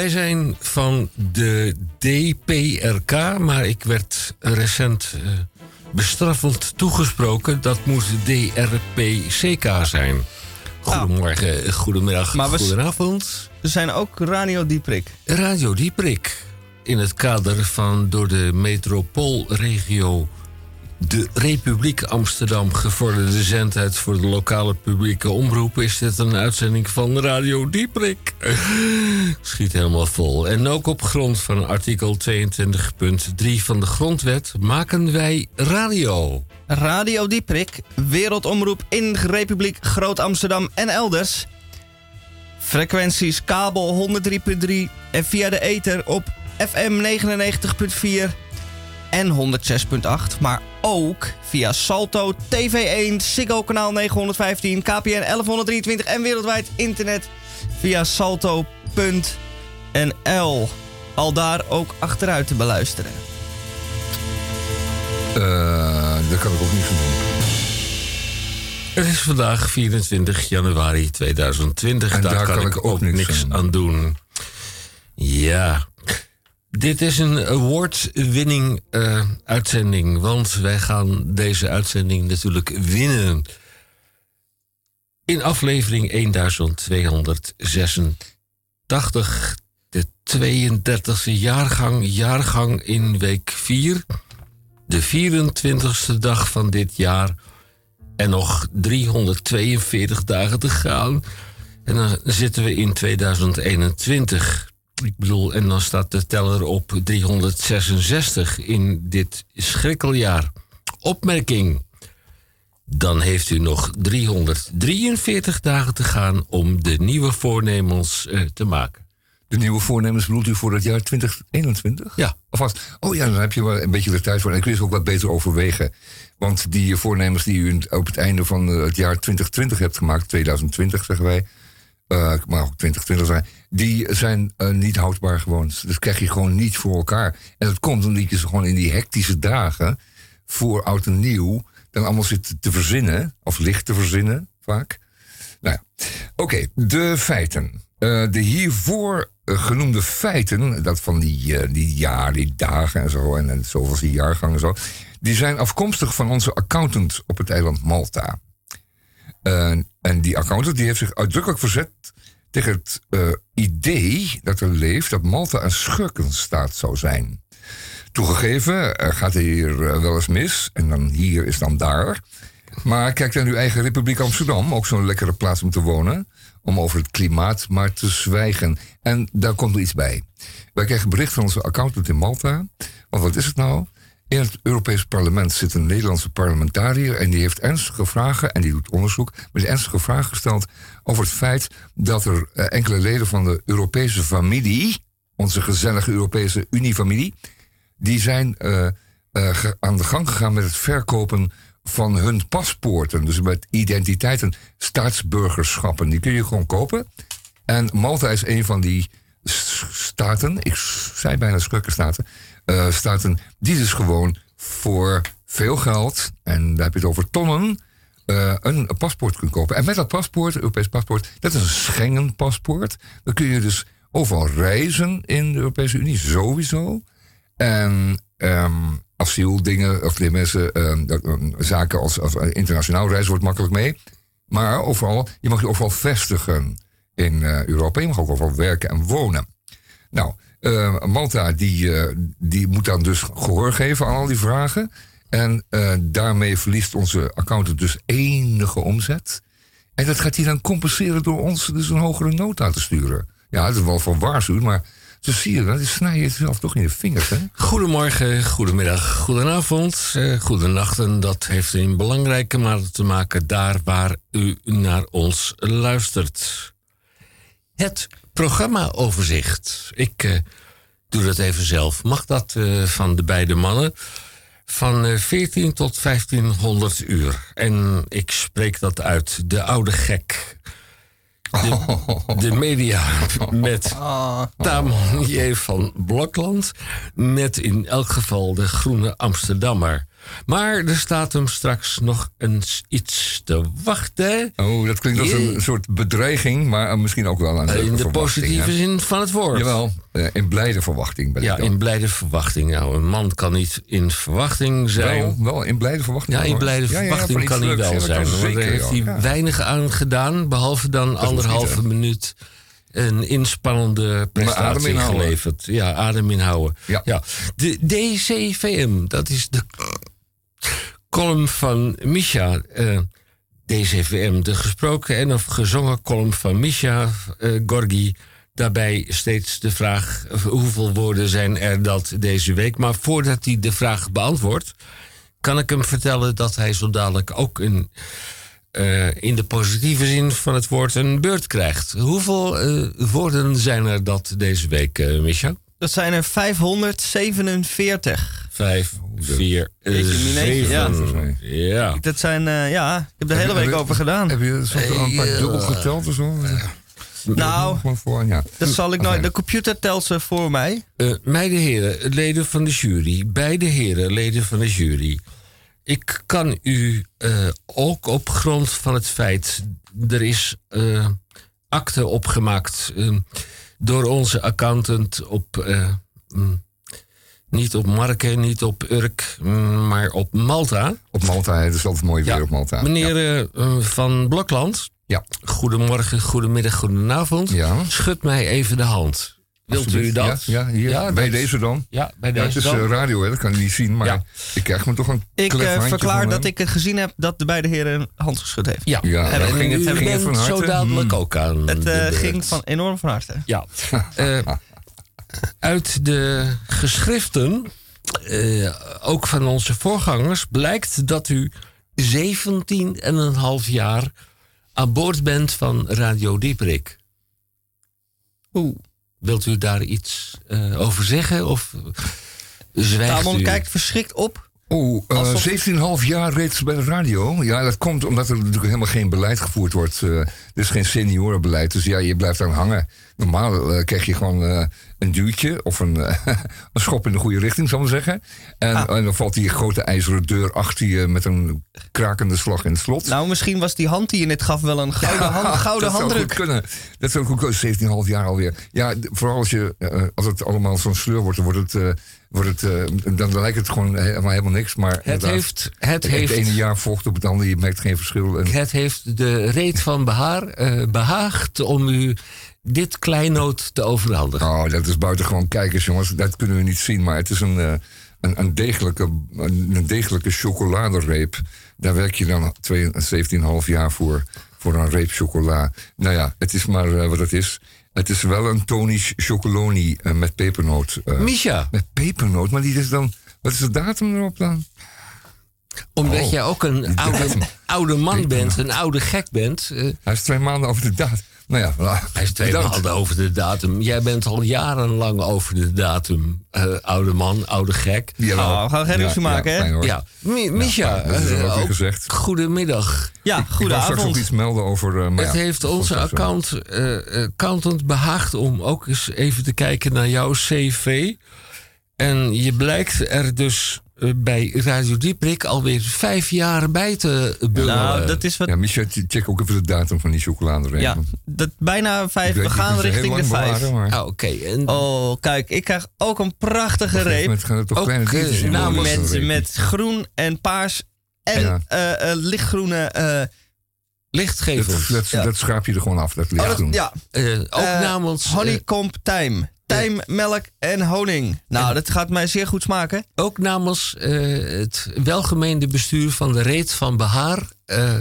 Wij zijn van de DPRK, maar ik werd recent uh, bestraffend toegesproken. Dat moet DRPCK zijn. Goedemorgen, ah. goedemiddag, maar goedenavond. We zijn ook Radio Dieprik. Radio Dieprik. In het kader van door de metropoolregio de Republiek Amsterdam gevorderde zendheid voor de lokale publieke omroep is dit een uitzending van Radio Dieprik. Schiet helemaal vol. En ook op grond van artikel 22.3 van de Grondwet maken wij radio. Radio Dieprik, wereldomroep in Republiek Groot-Amsterdam en elders. Frequenties kabel 103.3 en via de ether op FM 99.4 en 106.8, maar ook via Salto, TV1, Ziggo kanaal 915, KPN 1123 en wereldwijd internet via salto.nl. Al daar ook achteruit te beluisteren. Uh, dat kan ik ook niet doen. Het is vandaag 24 januari 2020. En daar, daar kan, ik ook niks aan doen. Ja, dit is een award-winning uh, uitzending, want wij gaan deze uitzending natuurlijk winnen. In aflevering 1286, de 32e jaargang, jaargang in week 4, de 24e dag van dit jaar en nog 342 dagen te gaan. En dan zitten we in 2021. Ik bedoel, en dan staat de teller op 366 in dit schrikkeljaar. Opmerking. Dan heeft u nog 343 dagen te gaan om de nieuwe voornemens uh, te maken. De nieuwe voornemens bedoelt u voor het jaar 2021? Ja. Alvast. Oh ja, dan heb je wel een beetje de tijd voor. En ik wil het ook wat beter overwegen. Want die voornemens die u op het einde van het jaar 2020 hebt gemaakt, 2020 zeggen wij, uh, maar ook 2020 zijn, die zijn uh, niet houdbaar gewoon. Dus krijg je gewoon niet voor elkaar. En dat komt omdat je ze gewoon in die hectische dagen voor oud en nieuw dan allemaal zit te verzinnen, of licht te verzinnen vaak. Nou ja, oké, de feiten. Uh, de hiervoor genoemde feiten, dat van die, die jaar, die dagen en zo, en, en zoveel jaargangen en zo, die zijn afkomstig van onze accountant op het eiland Malta. Uh, en die accountant die heeft zich uitdrukkelijk verzet tegen het uh, idee dat er leeft dat Malta een schurkenstaat zou zijn. Toegegeven, gaat hier uh, wel eens mis, en dan hier is dan daar. Maar kijk naar uw eigen Republiek Amsterdam, ook zo'n lekkere plaats om te wonen. Om over het klimaat maar te zwijgen. En daar komt iets bij. Wij krijgen bericht van onze accountant in Malta. Want wat is het nou? In het Europees Parlement zit een Nederlandse parlementariër en die heeft ernstige vragen, en die doet onderzoek, maar die ernstige vragen gesteld over het feit dat er eh, enkele leden van de Europese familie, onze gezellige Europese Unie-familie, die zijn uh, uh, aan de gang gegaan met het verkopen van hun paspoorten. Dus met identiteiten, staatsburgerschappen. Die kun je gewoon kopen. En Malta is een van die staten, ik zei bijna schurkenstaten, uh, staten die dus gewoon voor veel geld, en daar heb je het over tonnen, uh, een paspoort kunt kopen. En met dat paspoort, Europees paspoort, dat is een Schengen-paspoort. Dan kun je dus overal reizen in de Europese Unie, sowieso. En um, asieldingen, of de mensen, um, zaken als, als internationaal reizen wordt makkelijk mee. Maar overal, je mag je overal vestigen in uh, Europa. Je mag ook overal werken en wonen. Nou, uh, Malta die, uh, die moet dan dus gehoor geven aan al die vragen. En uh, daarmee verliest onze accountant dus enige omzet. En dat gaat hij dan compenseren door ons dus een hogere nota te sturen. Ja, dat is wel van waarschuwing, maar zo zie je dat. snij je jezelf toch in de vingers, hè? Goedemorgen, goedemiddag, goedenavond, uh, goedenachten. Dat heeft een belangrijke mate te maken daar waar u naar ons luistert. Het programmaoverzicht. Ik uh, doe dat even zelf. Mag dat uh, van de beide mannen? Van uh, 14 tot 1500 uur. En ik spreek dat uit. De oude gek. De, de media met Tamon J. van Blokland. Met in elk geval de groene Amsterdammer. Maar er staat hem straks nog eens iets te wachten. Oh, dat klinkt als een soort bedreiging, maar misschien ook wel een In de positieve zin van het woord. Jawel, eh, in blijde verwachting ben Ja, ik dan. in blijde verwachting. Nou, een man kan niet in verwachting zijn. Wel, wel in blijde verwachting. Ja, in blijde Ja, ja, ja, verwachting kan hij wel zijn. Want daar zeker, heeft hij weinig aan gedaan. Behalve dan anderhalve minuut een inspannende prestatie geleverd. Ja, adem inhouden. Ja. De DCVM, dat is de column van Misha. eh, DCVM, de gesproken en of gezongen column van Misha eh, Gorgi. Daarbij steeds de vraag: eh, hoeveel woorden zijn er dat deze week? Maar voordat hij de vraag beantwoordt, kan ik hem vertellen dat hij zo dadelijk ook een, in de positieve zin van het woord een beurt krijgt. Hoeveel woorden zijn er dat deze week, Misha? Dat zijn er 547. Vijf, vier, eh, Jeetje, mineetje, ja. zeven. Ja. Dat zijn, eh, ja, ik heb de hele week over gedaan. Heb je soms een paar dubbel eh, geteld of zo? Nou, Gewoon voor, ja. dat zal ik nooit. De computer telt ze voor mij. Eh, meide heren, leden van de jury, beide heren, leden van de jury. Ik kan u eh, ook op grond van het feit, er is eh akte opgemaakt eh, door onze accountant op, eh, mm, niet op Marken, niet op Urk, mm, maar op Malta. Op Malta, het is altijd mooi weer Ja, op Malta. Meneer eh, eh, Van Blokland, Ja. goedemorgen, goedemiddag, goedenavond. Ja. Schud mij even de hand. Wilt u dat? Ja, ja, hier, Ja, bij dat- deze dan. Ja, bij Ja, deze het is dan. eh, radio, hè, dat kan je niet zien, maar Ja. ik krijg me toch een Ik verklaar van dat hem. ik gezien heb dat de beide heren een hand geschud heeft. Ja, Ja, en, ging het- u ging het van harte? zo dadelijk Hmm. ook aan Het ging van enorm van harte. Ja. Eh, uit de geschriften, eh, ook van onze voorgangers, blijkt dat u 17 en een half jaar aan boord bent van Radio Dieprik. Oeh. Wilt u daar iets eh, over zeggen? Of zwijgt Tamon u? kijkt verschrikt op. Oh, eh, Alsof- 17,5 jaar reeds bij de radio. Ja, dat komt omdat er natuurlijk helemaal geen beleid gevoerd wordt. Eh, er is geen seniorenbeleid, dus ja, je blijft aan hangen. Normaal eh, krijg je gewoon eh, een duwtje of een, eh, een schop in de goede richting, zal ik maar zeggen. En, Ah. en dan valt die grote ijzeren deur achter je met een krakende slag in het slot. Nou, misschien was die hand die je net gaf wel een gouden, hand, gouden dat zou goed handdruk. kunnen. Dat zou goed kunnen. 17,5 jaar alweer. Ja, vooral als, je, eh, als het allemaal zo'n sleur wordt, dan, wordt het, eh, wordt het, eh, dan lijkt het gewoon helemaal, helemaal niks. Maar Het heeft, het, het heeft, ene jaar volgt op het andere, je merkt geen verschil. En, het heeft de reet van behaar eh, behaagd om u dit kleinoot te overhandigen. oh, dat is buitengewoon kijkers, jongens. Dat kunnen we niet zien, maar het is een, eh, een, een, degelijke, een, degelijke chocoladereep. Daar werk je dan 2 17,5 jaar voor, voor een reep chocola. Nou ja, het is maar wat het is. Het is wel een tonisch chocoloni eh, met pepernoot. Misha, Met pepernoot, maar die is dan. Wat is de datum erop dan? omdat Oh, jij ook een oude, oude man bent, een oude gek bent. eh, Hij is twee maanden over de datum. Nou ja, voilà. hij is twee Bedankt. maanden over de datum. Jij bent al jarenlang over de datum. eh, oude man, oude gek. Nou, we gaan geen ruzie maken, hè? Ja, Mi- Misha, is eh, ook gezegd. goedemiddag. Ja, Ik wou straks ook goedenavond. iets melden over. eh, maar Het ja, heeft onze account, accountant behaagd om ook eens even te kijken naar jouw cv. En je blijkt er dus bij Radio Dieprik alweer vijf jaar bij te bungelen. Nou, dat is wat. Ja, Michel, check ook even de datum van die chocoladereep. Ja, dat, bijna vijf. We gaan richting de vijf. bewaren, maar Ah, en Oh, kijk, ik krijg ook een prachtige reep. moment gaan er toch Ook, kleine eh, worden, zo'n Met, met groen en paars en Ja. eh, eh, lichtgroene. eh, lichtgevend. dat, dat, Ja. dat schaap je er gewoon af, dat oh, dat- lichtgroen. ja, Eh, ook eh, namens, eh, honeycomb tijm. Tijm, melk en honing. Nou, dat gaat mij zeer goed smaken. ook namens eh, het welgemeende bestuur van de Reet van Behaar. eh,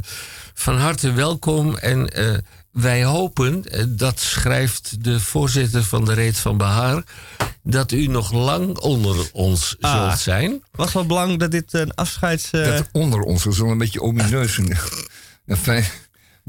van harte welkom. En eh, wij hopen, dat schrijft de voorzitter van de Reet van Behaar. dat u nog lang onder ons Ah. zult zijn. Was wel belangrijk dat dit een afscheids... eh, Dat onder ons, dat is wel een beetje omineus. Ja, fijn.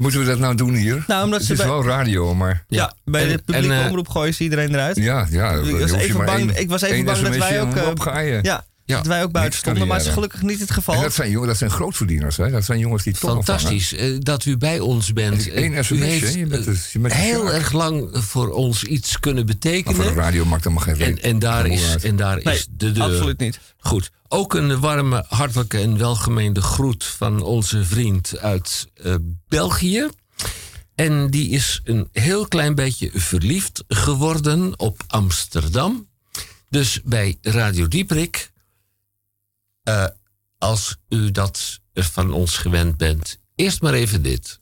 Moeten we dat nou doen hier? Nou, omdat het ze is bij- wel radio, maar... ja, bij En- de publieke en, eh, omroep gooien ze iedereen eruit. Ja, ja. Ik was even bang- één- ik was even bang dat wij ook, eh, je. Ja, ja, dat wij ook buiten stonden, maar dat is gelukkig niet het geval. Dat zijn, jongen, dat zijn grootverdieners, hè? dat zijn jongens die toch Fantastisch eh, dat u bij ons bent. Eén SMS, eh, u heeft eh, dus- dus heel erg lang voor ons iets kunnen betekenen. Maar voor de radio maakt maar geen reden. En, en, daar, is, en daar is de deur. absoluut niet. Goed. Ook een warme, hartelijke en welgemeende groet van onze vriend uit België. En die is een heel klein beetje verliefd geworden op Amsterdam. Dus bij Radio Dieprik eh, als u dat van ons gewend bent, eerst maar even dit.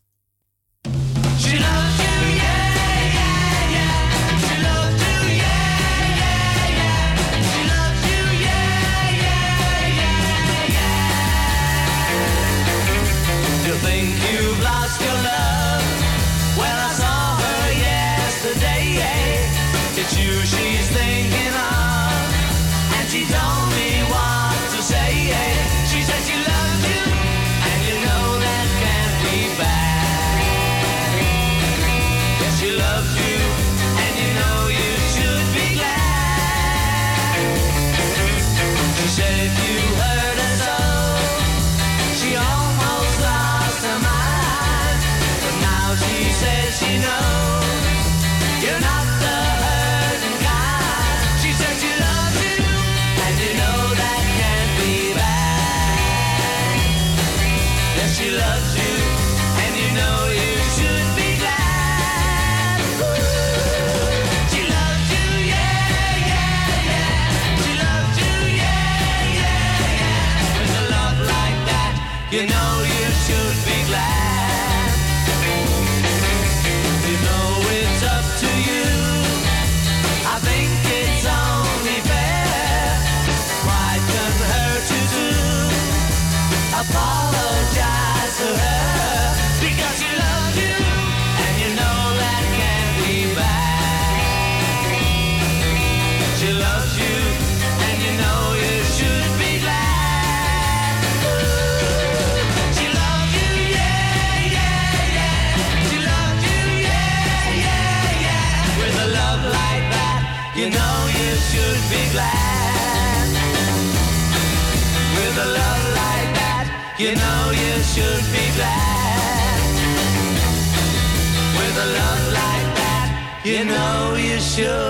should.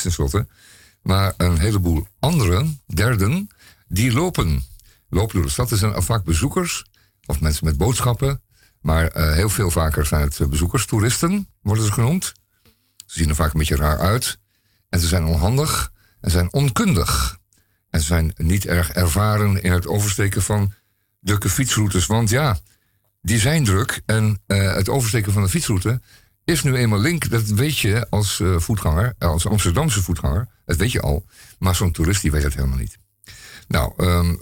Fietst tenslotte. Maar een heleboel anderen, derden, die lopen. Lopen door de stad. Er zijn vaak bezoekers of mensen met boodschappen. Maar eh, heel veel vaker zijn het eh, bezoekers, toeristen worden ze genoemd. Ze zien er vaak een beetje raar uit. En ze zijn onhandig en zijn onkundig. En ze zijn niet erg ervaren in het oversteken van drukke fietsroutes. Want ja, die zijn druk. En eh, het oversteken van de fietsroute is nu eenmaal link. Dat weet je als eh, voetganger, als Amsterdamse voetganger. Dat weet je al. Maar zo'n toerist die weet dat helemaal niet. Nou, ehm,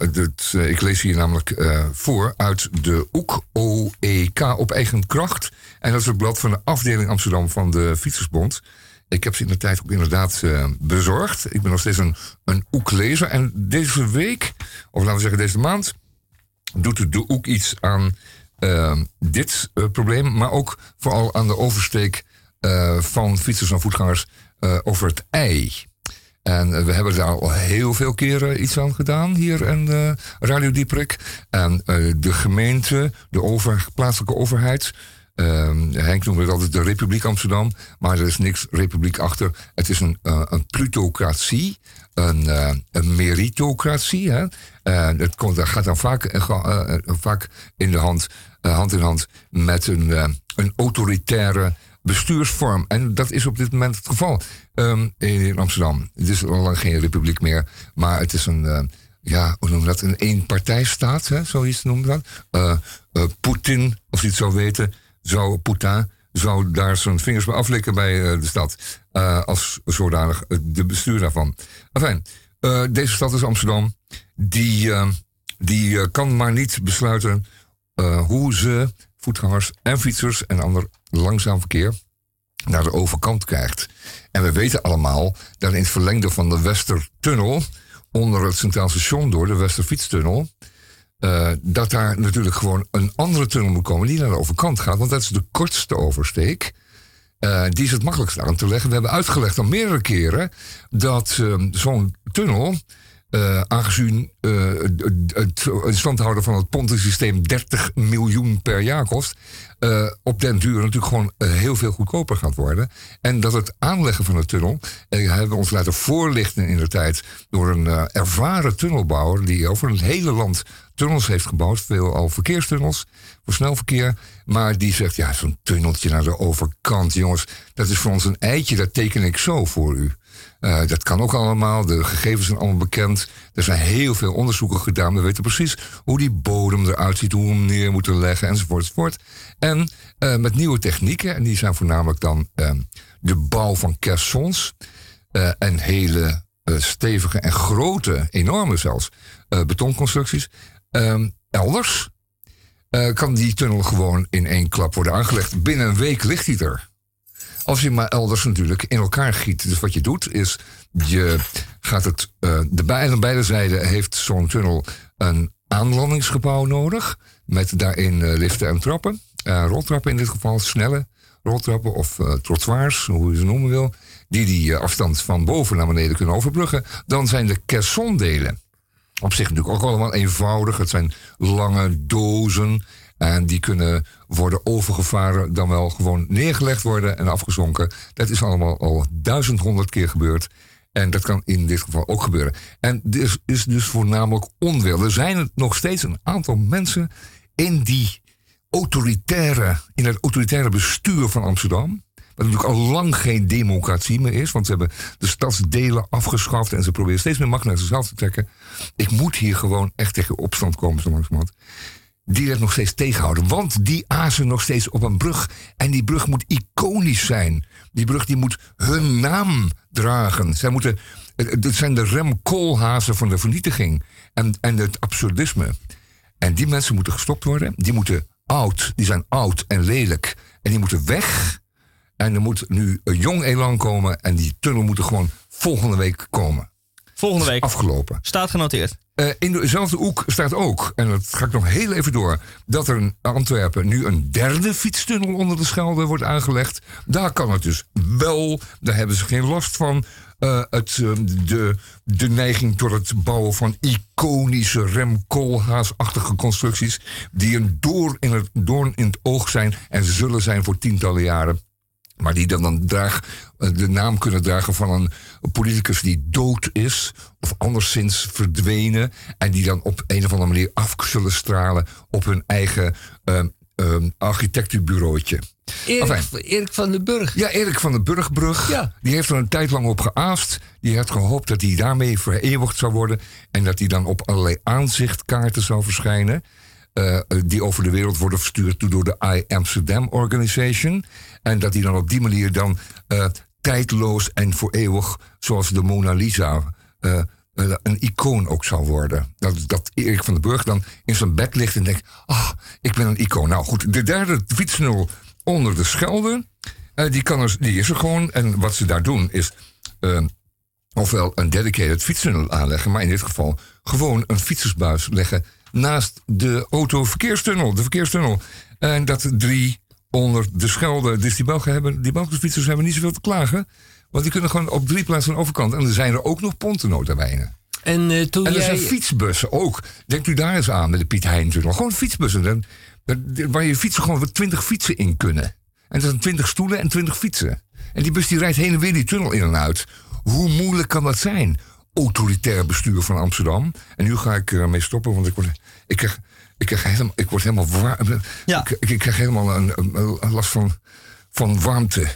eh, ik lees hier namelijk eh, voor uit de OEK, OEK op eigen kracht. En dat is het blad van de afdeling Amsterdam van de Fietsersbond. Ik heb ze in de tijd ook inderdaad eh, bezorgd. Ik ben nog steeds een, een OEK-lezer. En deze week, of laten we zeggen deze maand, doet de OEK iets aan dit eh, probleem. Maar ook vooral aan de oversteek eh, van fietsers en voetgangers eh, over het ei. En we hebben daar al heel veel keren iets aan gedaan hier in Radio Dieprik. En de gemeente, de over, plaatselijke overheid. ehm, Henk noemde het altijd de Republiek Amsterdam. Maar er is niks republiek achter. Het is een, een plutocratie. Een, een meritocratie. Hè? Dat, komt, dat gaat dan vaak, vaak in de hand, hand in hand met een, eh, een autoritaire bestuursvorm. En dat is op dit moment het geval ehm, in Amsterdam. Het is al lang geen republiek meer, maar het is een, eh, ja, hoe noem je dat, een eenpartijstaat, zoiets noemen we dat. Eh, eh, Poetin, als hij het zou weten, zou Poetin zou daar zijn vingers bij aflikken bij eh, de stad. eh, als zodanig eh, de bestuur daarvan. Enfin, eh, deze stad is Amsterdam. Die, eh, die eh, kan maar niet besluiten eh, hoe ze voetgangers en fietsers en ander langzaam verkeer naar de overkant krijgt. En we weten allemaal dat in het verlengde van de Westertunnel, onder het Centraal Station door, de Westerfietstunnel, eh, dat daar natuurlijk gewoon een andere tunnel moet komen die naar de overkant gaat. Want dat is de kortste oversteek. Eh, die is het makkelijkst aan te leggen. We hebben uitgelegd al meerdere keren dat eh, zo'n tunnel, eh, aangezien eh, het, het in stand houden van het pontensysteem 30 miljoen per jaar kost, eh, op den duur natuurlijk gewoon heel veel goedkoper gaat worden. En dat het aanleggen van de tunnel, eh, hebben we ons laten voorlichten in de tijd door een ervaren tunnelbouwer die over het hele land tunnels heeft gebouwd, veel al verkeerstunnels voor snel verkeer. Maar die zegt, ja, zo'n tunneltje naar de overkant, jongens, dat is voor ons een eitje, dat teken ik zo voor u. Eh, dat kan ook allemaal, de gegevens zijn allemaal bekend. Er zijn heel veel onderzoeken gedaan. We weten precies hoe die bodem eruit ziet, hoe we hem neer moeten leggen, enzovoort. enzovoort. En eh, met nieuwe technieken, en die zijn voornamelijk dan eh, de bouw van caissons en hele stevige en grote, enorme zelfs, betonconstructies. Ehm, elders kan die tunnel gewoon in één klap worden aangelegd. Binnen een week ligt hij er. Als je maar elders natuurlijk in elkaar giet. Dus wat je doet is, je gaat het, eh, de bij- aan beide zijden heeft zo'n tunnel een aanlandingsgebouw nodig. Met daarin eh, liften en trappen. Eh, roltrappen in dit geval, snelle roltrappen of trottoirs, hoe je ze noemen wil. Die die afstand van boven naar beneden kunnen overbruggen. Dan zijn de caissondelen op zich natuurlijk ook allemaal eenvoudig. Het zijn lange dozen. En die kunnen worden overgevaren, dan wel gewoon neergelegd worden en afgezonken. Dat is allemaal al duizend honderd keer gebeurd. En dat kan in dit geval ook gebeuren. En dit is dus voornamelijk onwil. Er zijn nog steeds een aantal mensen in die autoritaire, in het autoritaire bestuur van Amsterdam. Wat natuurlijk al lang geen democratie meer is. Want ze hebben de stadsdelen afgeschaft. En ze proberen steeds meer macht naar zichzelf te trekken. Ik moet hier gewoon echt tegen opstand komen, zo langzamerhand. Die het nog steeds tegenhouden. Want die azen nog steeds op een brug. En die brug moet iconisch zijn. Die brug die moet hun naam dragen. Zij moeten, het zijn de remkoolhazen van de vernietiging en, en het absurdisme. En die mensen moeten gestopt worden. Die moeten oud, die zijn oud en lelijk. En die moeten weg. En er moet nu een jong elan komen. En die tunnel moet er gewoon volgende week komen. Volgende week. Afgelopen. Staat genoteerd. Eh, in dezelfde hoek staat ook, en dat ga ik nog heel even door, dat er in Antwerpen nu een derde fietstunnel onder de Schelde wordt aangelegd. Daar kan het dus wel, daar hebben ze geen last van. Eh, het, eh, de, de neiging tot het bouwen van iconische remkoolhaasachtige constructies, die een door in het, doorn in het oog zijn en zullen zijn voor tientallen jaren. Maar die dan, dan draag, eh, de naam kunnen dragen van een politicus die dood is. Of anderszins verdwenen. En die dan op een of andere manier af zullen stralen op hun eigen architectenbureautje. Erik, Enfin. Erik van den Burg. Ja, Erik van den Burgbrug. Ja. Die heeft er een tijd lang op geaast. Die had gehoopt dat hij daarmee vereeuwigd zou worden. En dat hij dan op allerlei aanzichtkaarten zou verschijnen. eh, die over de wereld worden verstuurd door de I Amsterdam Organization. En dat hij dan op die manier dan eh, tijdloos en voor eeuwig, zoals de Mona Lisa, eh, eh, een icoon ook zou worden. Dat, dat Erik van den Burg dan in zijn bed ligt en denkt: Ah, ik ben een icoon. Nou goed, de derde fietsnul onder de Schelde, die, kan die is er gewoon. En wat ze daar doen is. ofwel een dedicated fietstunnel aanleggen, maar in dit geval gewoon een fietsersbuis leggen naast de autoverkeerstunnel, de verkeerstunnel. En dat drie onder de Schelde. Dus die Belgen hebben, die Belgische fietsers hebben niet zoveel te klagen. Want die kunnen gewoon op drie plaatsen aan de overkant. En er zijn er ook nog pontennotabijnen. En toen En er jij... zijn fietsbussen ook. Denkt u daar eens aan met de Piet Heintunnel. Gewoon fietsbussen. Dan, dan- waar je fietsen gewoon twintig fietsen in kunnen. En dat zijn twintig stoelen en twintig fietsen. En die bus die rijdt heen en weer die tunnel in en uit. Hoe moeilijk kan dat zijn? Autoritair bestuur van Amsterdam. En nu ga ik ermee stoppen, want ik word, ik krijg, ik krijg helemaal, ik word helemaal warm. Ja. Ik, ik, ik krijg helemaal een, een- een last van, van warmte.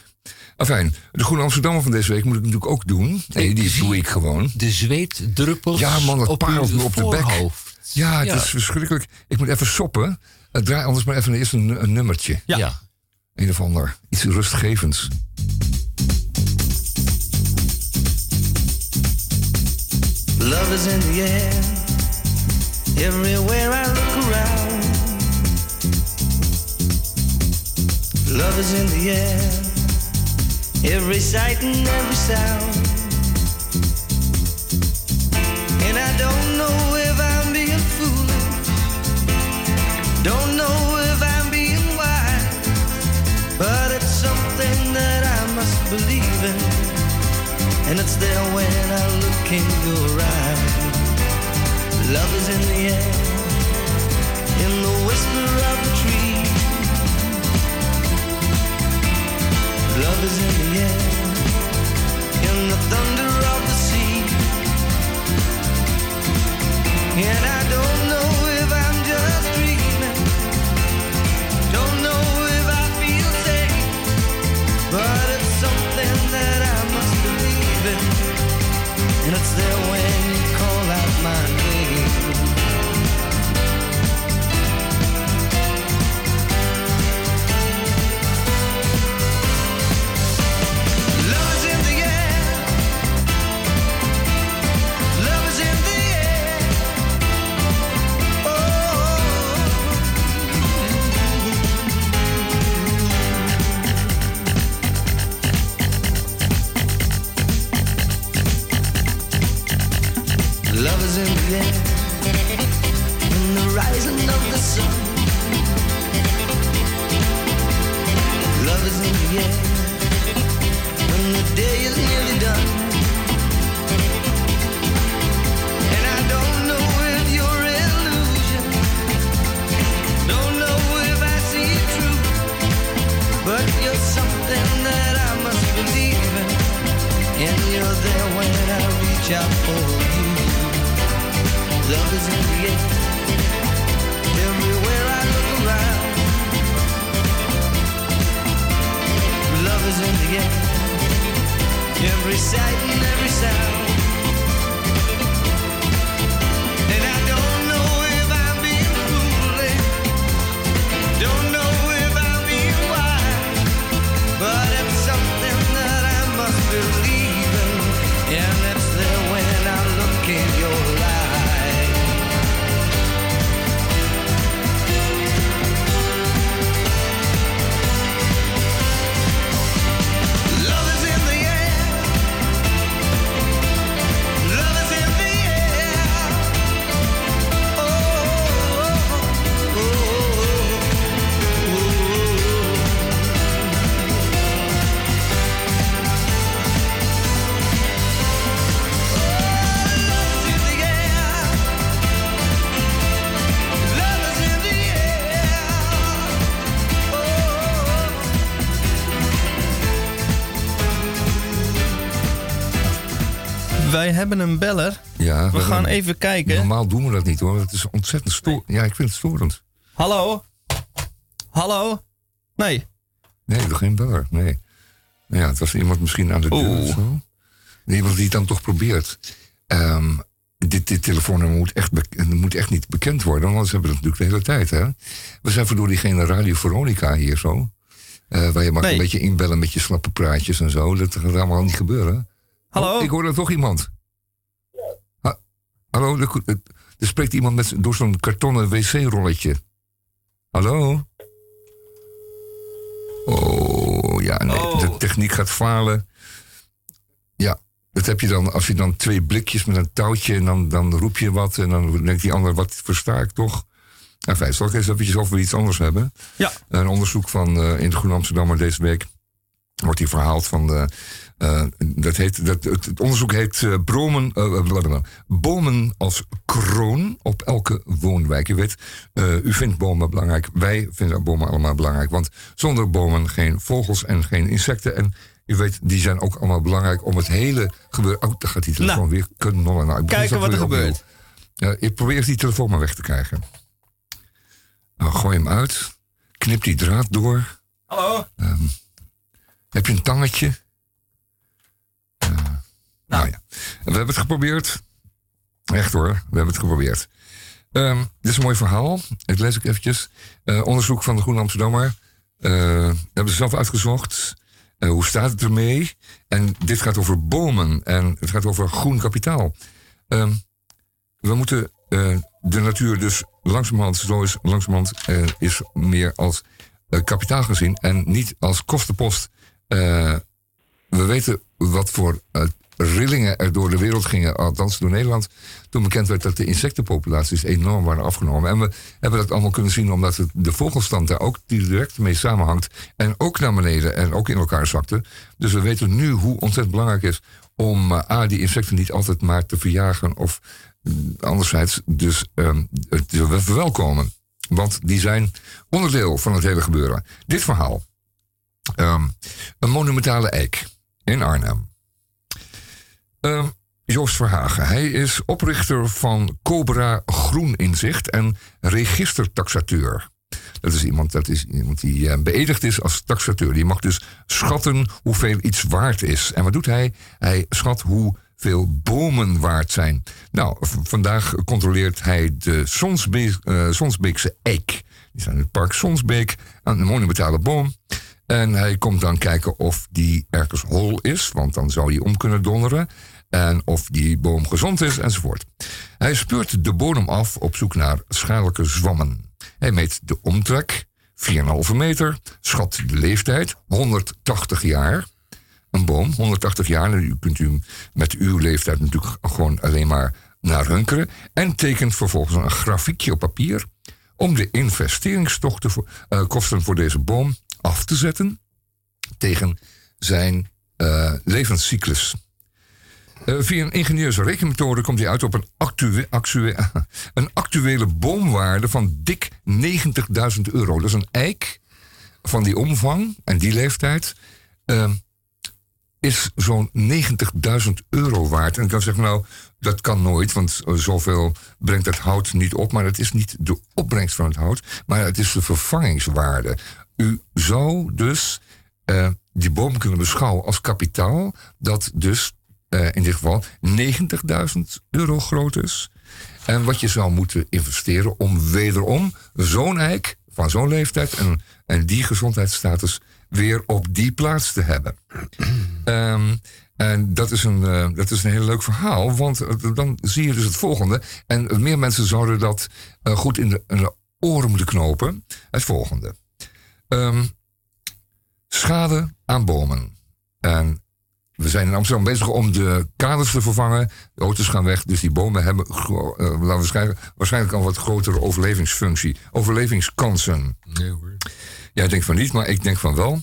Enfin, de Groene Amsterdammer van deze week moet ik natuurlijk ook doen. Nee, die doe ik gewoon. De zweetdruppels Ja, man, het op parelt me op de bek. voorhoofd. Ja, het Ja. is verschrikkelijk. Ik moet even soppen. Uh, draai anders maar even eerst een, een nummertje. Ja. ja. Een of ander. Iets rustgevends. Love is in the air. Everywhere I look Love is in the air. Every sight and every sound. And I don't know if I'm being foolish. Don't know if I'm being wise. But it's something that I must believe in. And it's there when I look in your eyes. Love is in the air, in the whisper of the tree. Love is in the air, in the thunder of the sea. And I Air, in the rising of the sun. Love is in the air, when the day is nearly done. And I don't know if you're illusion, don't know if I see it true, but you're something that I must believe in, and you're there when I reach out for you. Love is in the air. Everywhere I look around. Love is in the air. Every sight and every sound. Hebben een beller. Ja, We gaan hebben- even kijken. Normaal doen we dat niet hoor. Het is ontzettend storend. Ja, ik vind het storend. Hallo? Hallo? Nee. Nee, nog geen beller. Nee. Nou ja, het was iemand misschien aan de deur of zo. Iemand die het dan toch probeert. Ehm, dit, dit telefoonnummer moet echt, moet echt niet bekend worden. want Anders hebben we het natuurlijk de hele tijd. Hè? We zijn voor door diegene Radio Veronica hier zo. Eh, waar je mag Nee. een beetje inbellen met je slappe praatjes en zo. Dat gaat allemaal niet gebeuren. Hallo? Oh, ik hoor er toch iemand. Ha- Hallo, er, er- spreekt iemand met, door zo'n kartonnen wc-rolletje. Hallo? Oh, ja, nee, Oh. de techniek gaat falen. Ja, dat heb je dan, als je dan twee blikjes met een touwtje... en dan, dan roep je wat en dan denkt die ander, wat versta ik toch? Enfin, zal ik eens eventjes over iets anders hebben? Ja. Een onderzoek van eh, in de Groen Amsterdammer deze week wordt hier verhaald van de. Eh, dat heet, dat, het, het onderzoek heet eh, bromen, blablabla. bomen als kroon op elke woonwijk. U weet, u vindt bomen belangrijk. Wij vinden bomen allemaal belangrijk. Want zonder bomen geen vogels en geen insecten. En u weet, die zijn ook allemaal belangrijk om het hele gebeuren. Oh, daar gaat die telefoon Nou, weer knollen. Nou, kijken wat er gebeurt. Ja, ik probeer die telefoon maar weg te krijgen. Nou, gooi hem uit. Knip die draad door. Hallo? Heb je een tangetje? Nou ja, we hebben het geprobeerd. Echt hoor, we hebben het geprobeerd. Ehm, dit is een mooi verhaal. Ik lees ik eventjes. Eh, onderzoek van de Groene Amsterdammer. We hebben ze zelf uitgezocht. Eh, hoe staat het ermee? En dit gaat over bomen. En het gaat over groen kapitaal. Ehm, we moeten de natuur dus langzamerhand, zo is langzamerhand, is meer als kapitaal gezien en niet als kostenpost. We weten wat voor eh, rillingen er door de wereld gingen, althans door Nederland, toen bekend werd dat de insectenpopulaties enorm waren afgenomen. En we hebben dat allemaal kunnen zien omdat het, de vogelstand daar ook direct mee samenhangt en ook naar beneden en ook in elkaar zakte. Dus we weten nu hoe ontzettend belangrijk is om eh, A, die insecten niet altijd maar te verjagen of mm, anderzijds dus ehm, te verwelkomen. Want die zijn onderdeel van het hele gebeuren. Dit verhaal. Ehm, een monumentale eik in Arnhem. Ehm, Joost Verhagen. Hij is oprichter van Cobra Groen Inzicht en registertaxateur. Dat is iemand, dat is iemand die eh, beëdigd is als taxateur. Die mag dus schatten hoeveel iets waard is. En wat doet hij? Hij schat hoeveel bomen waard zijn. Nou, vandaag controleert hij de eh, Sonsbeekse eik. Die staat in het park Sonsbeek aan een monumentale boom. En hij komt dan kijken of die ergens hol is, want dan zou hij om kunnen donderen. En of die boom gezond is, enzovoort. Hij speurt de bodem af op zoek naar schadelijke zwammen. Hij meet de omtrek, 4,5 meter, schat de leeftijd, 180 jaar. Een boom, 180 jaar, nou, u kunt u met uw leeftijd natuurlijk gewoon alleen maar naar hunkeren. En tekent vervolgens een grafiekje op papier om de investeringskosten voor, eh, kosten voor deze boom af te zetten tegen zijn eh, levenscyclus. Eh, via een ingenieuze rekenmethode komt hij uit op een, actue- een actuele boomwaarde van dik 90.000 euro. Dat is een eik van die omvang en die leeftijd. eh, is zo'n 90.000 euro waard. En ik kan zeggen, nou, dat kan nooit, want zoveel brengt het hout niet op. Maar het is niet de opbrengst van het hout, maar het is de vervangingswaarde. U zou dus eh, die boom kunnen beschouwen als kapitaal, dat dus eh, in dit geval 90.000 euro groot is. En wat je zou moeten investeren om wederom zo'n eik van zo'n leeftijd en, en die gezondheidsstatus weer op die plaats te hebben. Ehm, en dat is, een, eh, dat is een heel leuk verhaal, want dan zie je dus het volgende. En meer mensen zouden dat goed in de oren moeten knopen. Het volgende. Ehm, schade aan bomen. En we zijn in Amsterdam bezig om de kaders te vervangen. De auto's gaan weg, dus die bomen hebben eh, laten we waarschijnlijk, waarschijnlijk al wat grotere overlevingsfunctie. Overlevingskansen. Nee hoor. Jij denkt van niet, maar ik denk van wel.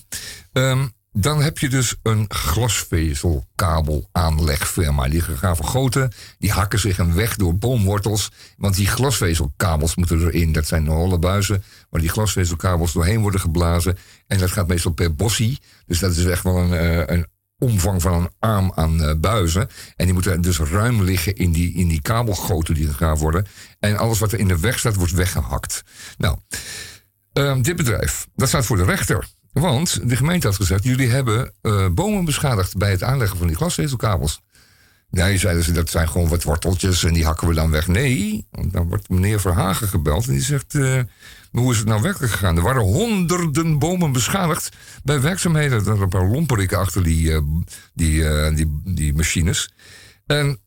Ehm, dan heb je dus een glasvezelkabelaanlegfirma. Die gaan vergoten, die hakken zich een weg door boomwortels. Want die glasvezelkabels moeten erin. Dat zijn holle buizen waar die glasvezelkabels doorheen worden geblazen. En dat gaat meestal per bossie. Dus dat is echt wel een, eh, een omvang van een arm aan eh, buizen. En die moeten dus ruim liggen in die, in die kabelgoten die gegraven worden. En alles wat er in de weg staat, wordt weggehakt. Nou, ehm, dit bedrijf, dat staat voor de rechter. Want de gemeente had gezegd, jullie hebben eh, bomen beschadigd bij het aanleggen van die glasvezelkabels. Nee, zeiden ze, dat zijn gewoon wat worteltjes en die hakken we dan weg. Nee, dan wordt meneer Verhagen gebeld en die zegt... eh, hoe is het nou werkelijk gegaan? Er waren honderden bomen beschadigd bij werkzaamheden. Er een paar lomperikken achter die, eh, die, die, machines. En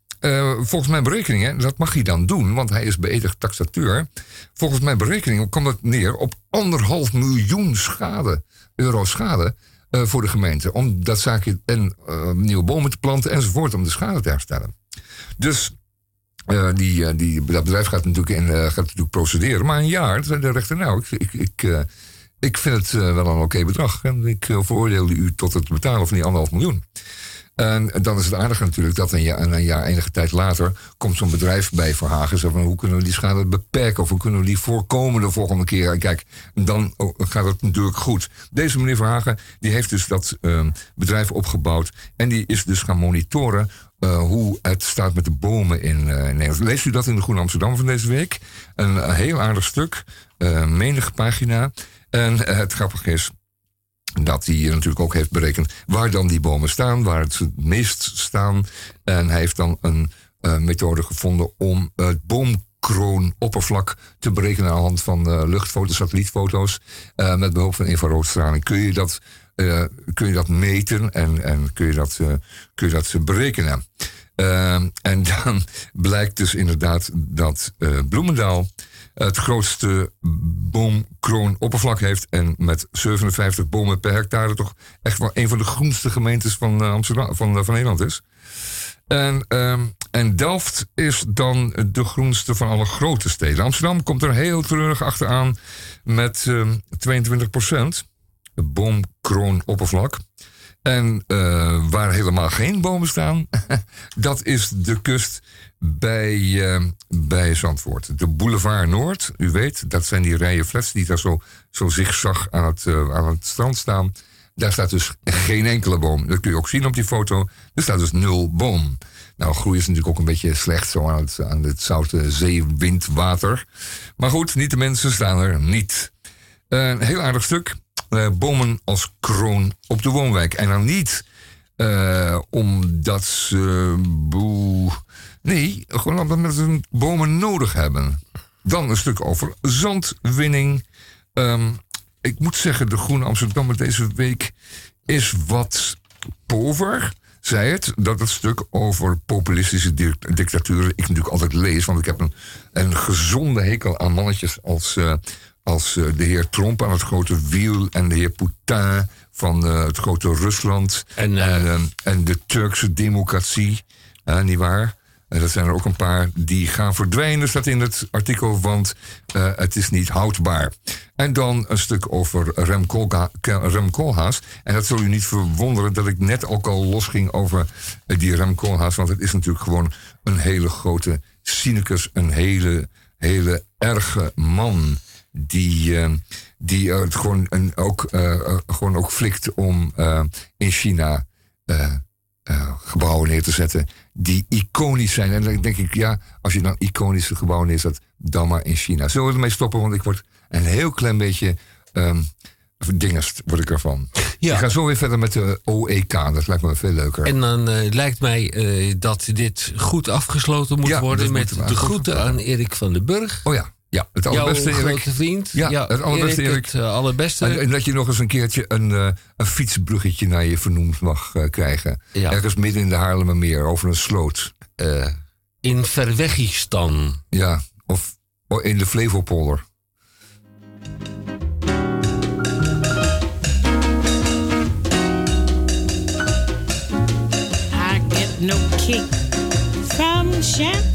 volgens mijn berekeningen, dat mag hij dan doen, want hij is beëdigd taxateur. Volgens mijn berekeningen kwam dat neer op anderhalf miljoen schade, euro schade eh, voor de gemeente. Om dat zaakje en eh, nieuwe bomen te planten enzovoort, om de schade te herstellen. Dus eh, die, die, dat bedrijf gaat natuurlijk, in, gaat natuurlijk procederen. Maar een jaar, de rechter, nou, ik, ik, ik, ik vind het wel een oké bedrag. En ik veroordeelde u tot het betalen van die anderhalf miljoen. En dan is het aardige natuurlijk dat een jaar, een jaar enige tijd later komt zo'n bedrijf bij Verhagen en zegt van hoe kunnen we die schade beperken of hoe kunnen we die voorkomen de volgende keer. En kijk, dan oh, gaat het natuurlijk goed. Deze meneer Verhagen die heeft dus dat eh, bedrijf opgebouwd en die is dus gaan monitoren eh, hoe het staat met de bomen in, eh, in Nederland. Leest u dat in de Groene Amsterdam van deze week? Een, heel aardig stuk, eh menige pagina. En het grappige is dat hij natuurlijk ook heeft berekend waar dan die bomen staan, waar het meest staan. En hij heeft dan een eh, methode gevonden om het boomkroonoppervlak te berekenen aan de hand van eh, luchtfoto's, satellietfoto's. Eh, met behulp van infraroodstraling kun je dat, kun je dat meten en, en kun je dat, kun je dat berekenen. En dan blijkt dus inderdaad dat Bloemendaal het grootste boomkroonoppervlak heeft. En met 57 bomen per hectare toch echt wel een van de groenste gemeentes van, eh, Amsterdam, van, eh, van Nederland is. En, ehm, en Delft is dan de groenste van alle grote steden. Amsterdam komt er heel treurig achteraan met ehm 22 procent. Boomkroonoppervlak. En eh, waar helemaal geen bomen staan, dat is de kust bij, eh, bij Zandvoort. De Boulevard Noord, u weet, dat zijn die rijen flats die daar zo, zo zigzag aan het, eh, aan het strand staan. Daar staat dus geen enkele boom. Dat kun je ook zien op die foto. Er staat dus nul boom. Nou, groei is natuurlijk ook een beetje slecht zo aan het, aan het zoute zeewindwater. Maar goed, niet de mensen staan er niet. Een heel aardig stuk. Eh, bomen als kroon op de woonwijk. En dan niet eh, omdat ze. boe, nee, gewoon omdat ze bomen nodig hebben. Dan een stuk over zandwinning. Ehm, ik moet zeggen, de Groene Amsterdammer deze week is wat pover. Zei het, dat het stuk over populistische di- dictaturen ik natuurlijk altijd lees. Want ik heb een, een gezonde hekel aan mannetjes als, eh, als eh, de heer Trump aan het grote wiel... en de heer Poutine van eh, het grote Rusland. En, en, en de Turkse democratie, uh, nietwaar? En dat zijn er ook een paar die gaan verdwijnen, staat in het artikel, want eh, het is niet houdbaar. En dan een stuk over Rem, Koolhaas. En dat zul u niet verwonderen dat ik net ook al losging over eh, die Rem Koolhaas, want het is natuurlijk gewoon een hele grote cynicus, een hele, hele erge man die, eh, die het gewoon, een, ook, gewoon ook flikt om in China eh, gebouwen neer te zetten die iconisch zijn. En dan denk ik, ja, als je dan iconische gebouwen neerzet, dan maar in China. Zullen we ermee stoppen? Want ik word een heel klein beetje ehm verdingest, word ik ervan. Ja. Ik ga zo weer verder met de OEK. Dat lijkt me veel leuker. En dan eh, lijkt mij eh, dat dit goed afgesloten moet Ja, worden met de groeten aan Erik van den Burg. oh ja, ja het Jouw allerbeste, Erik. grote vriend. Ja, het allerbeste, Erik. Het allerbeste. En, en dat je nog eens een keertje een, eh, een fietsbruggetje naar je vernoemd mag eh, krijgen. Ja. Ergens midden in de Haarlemmermeer, over een sloot. eh, in Verwegistan. Ja, of in de Flevopolder. I get no kick from champagne.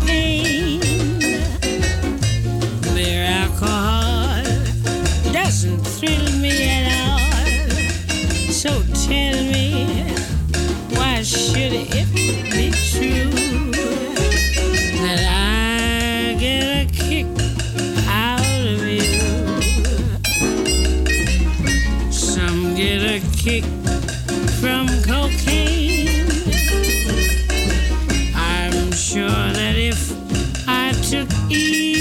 should eat.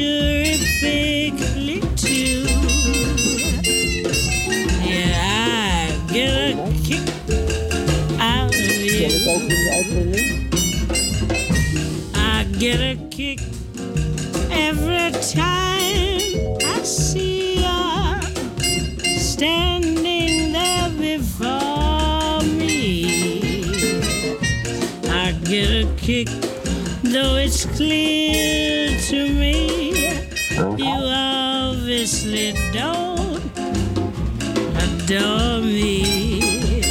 Terrifically too. Yeah, I get a kick out of you. I get a kick every time I see you standing there before me. I get a kick, though it's clear to me you obviously don't adore me.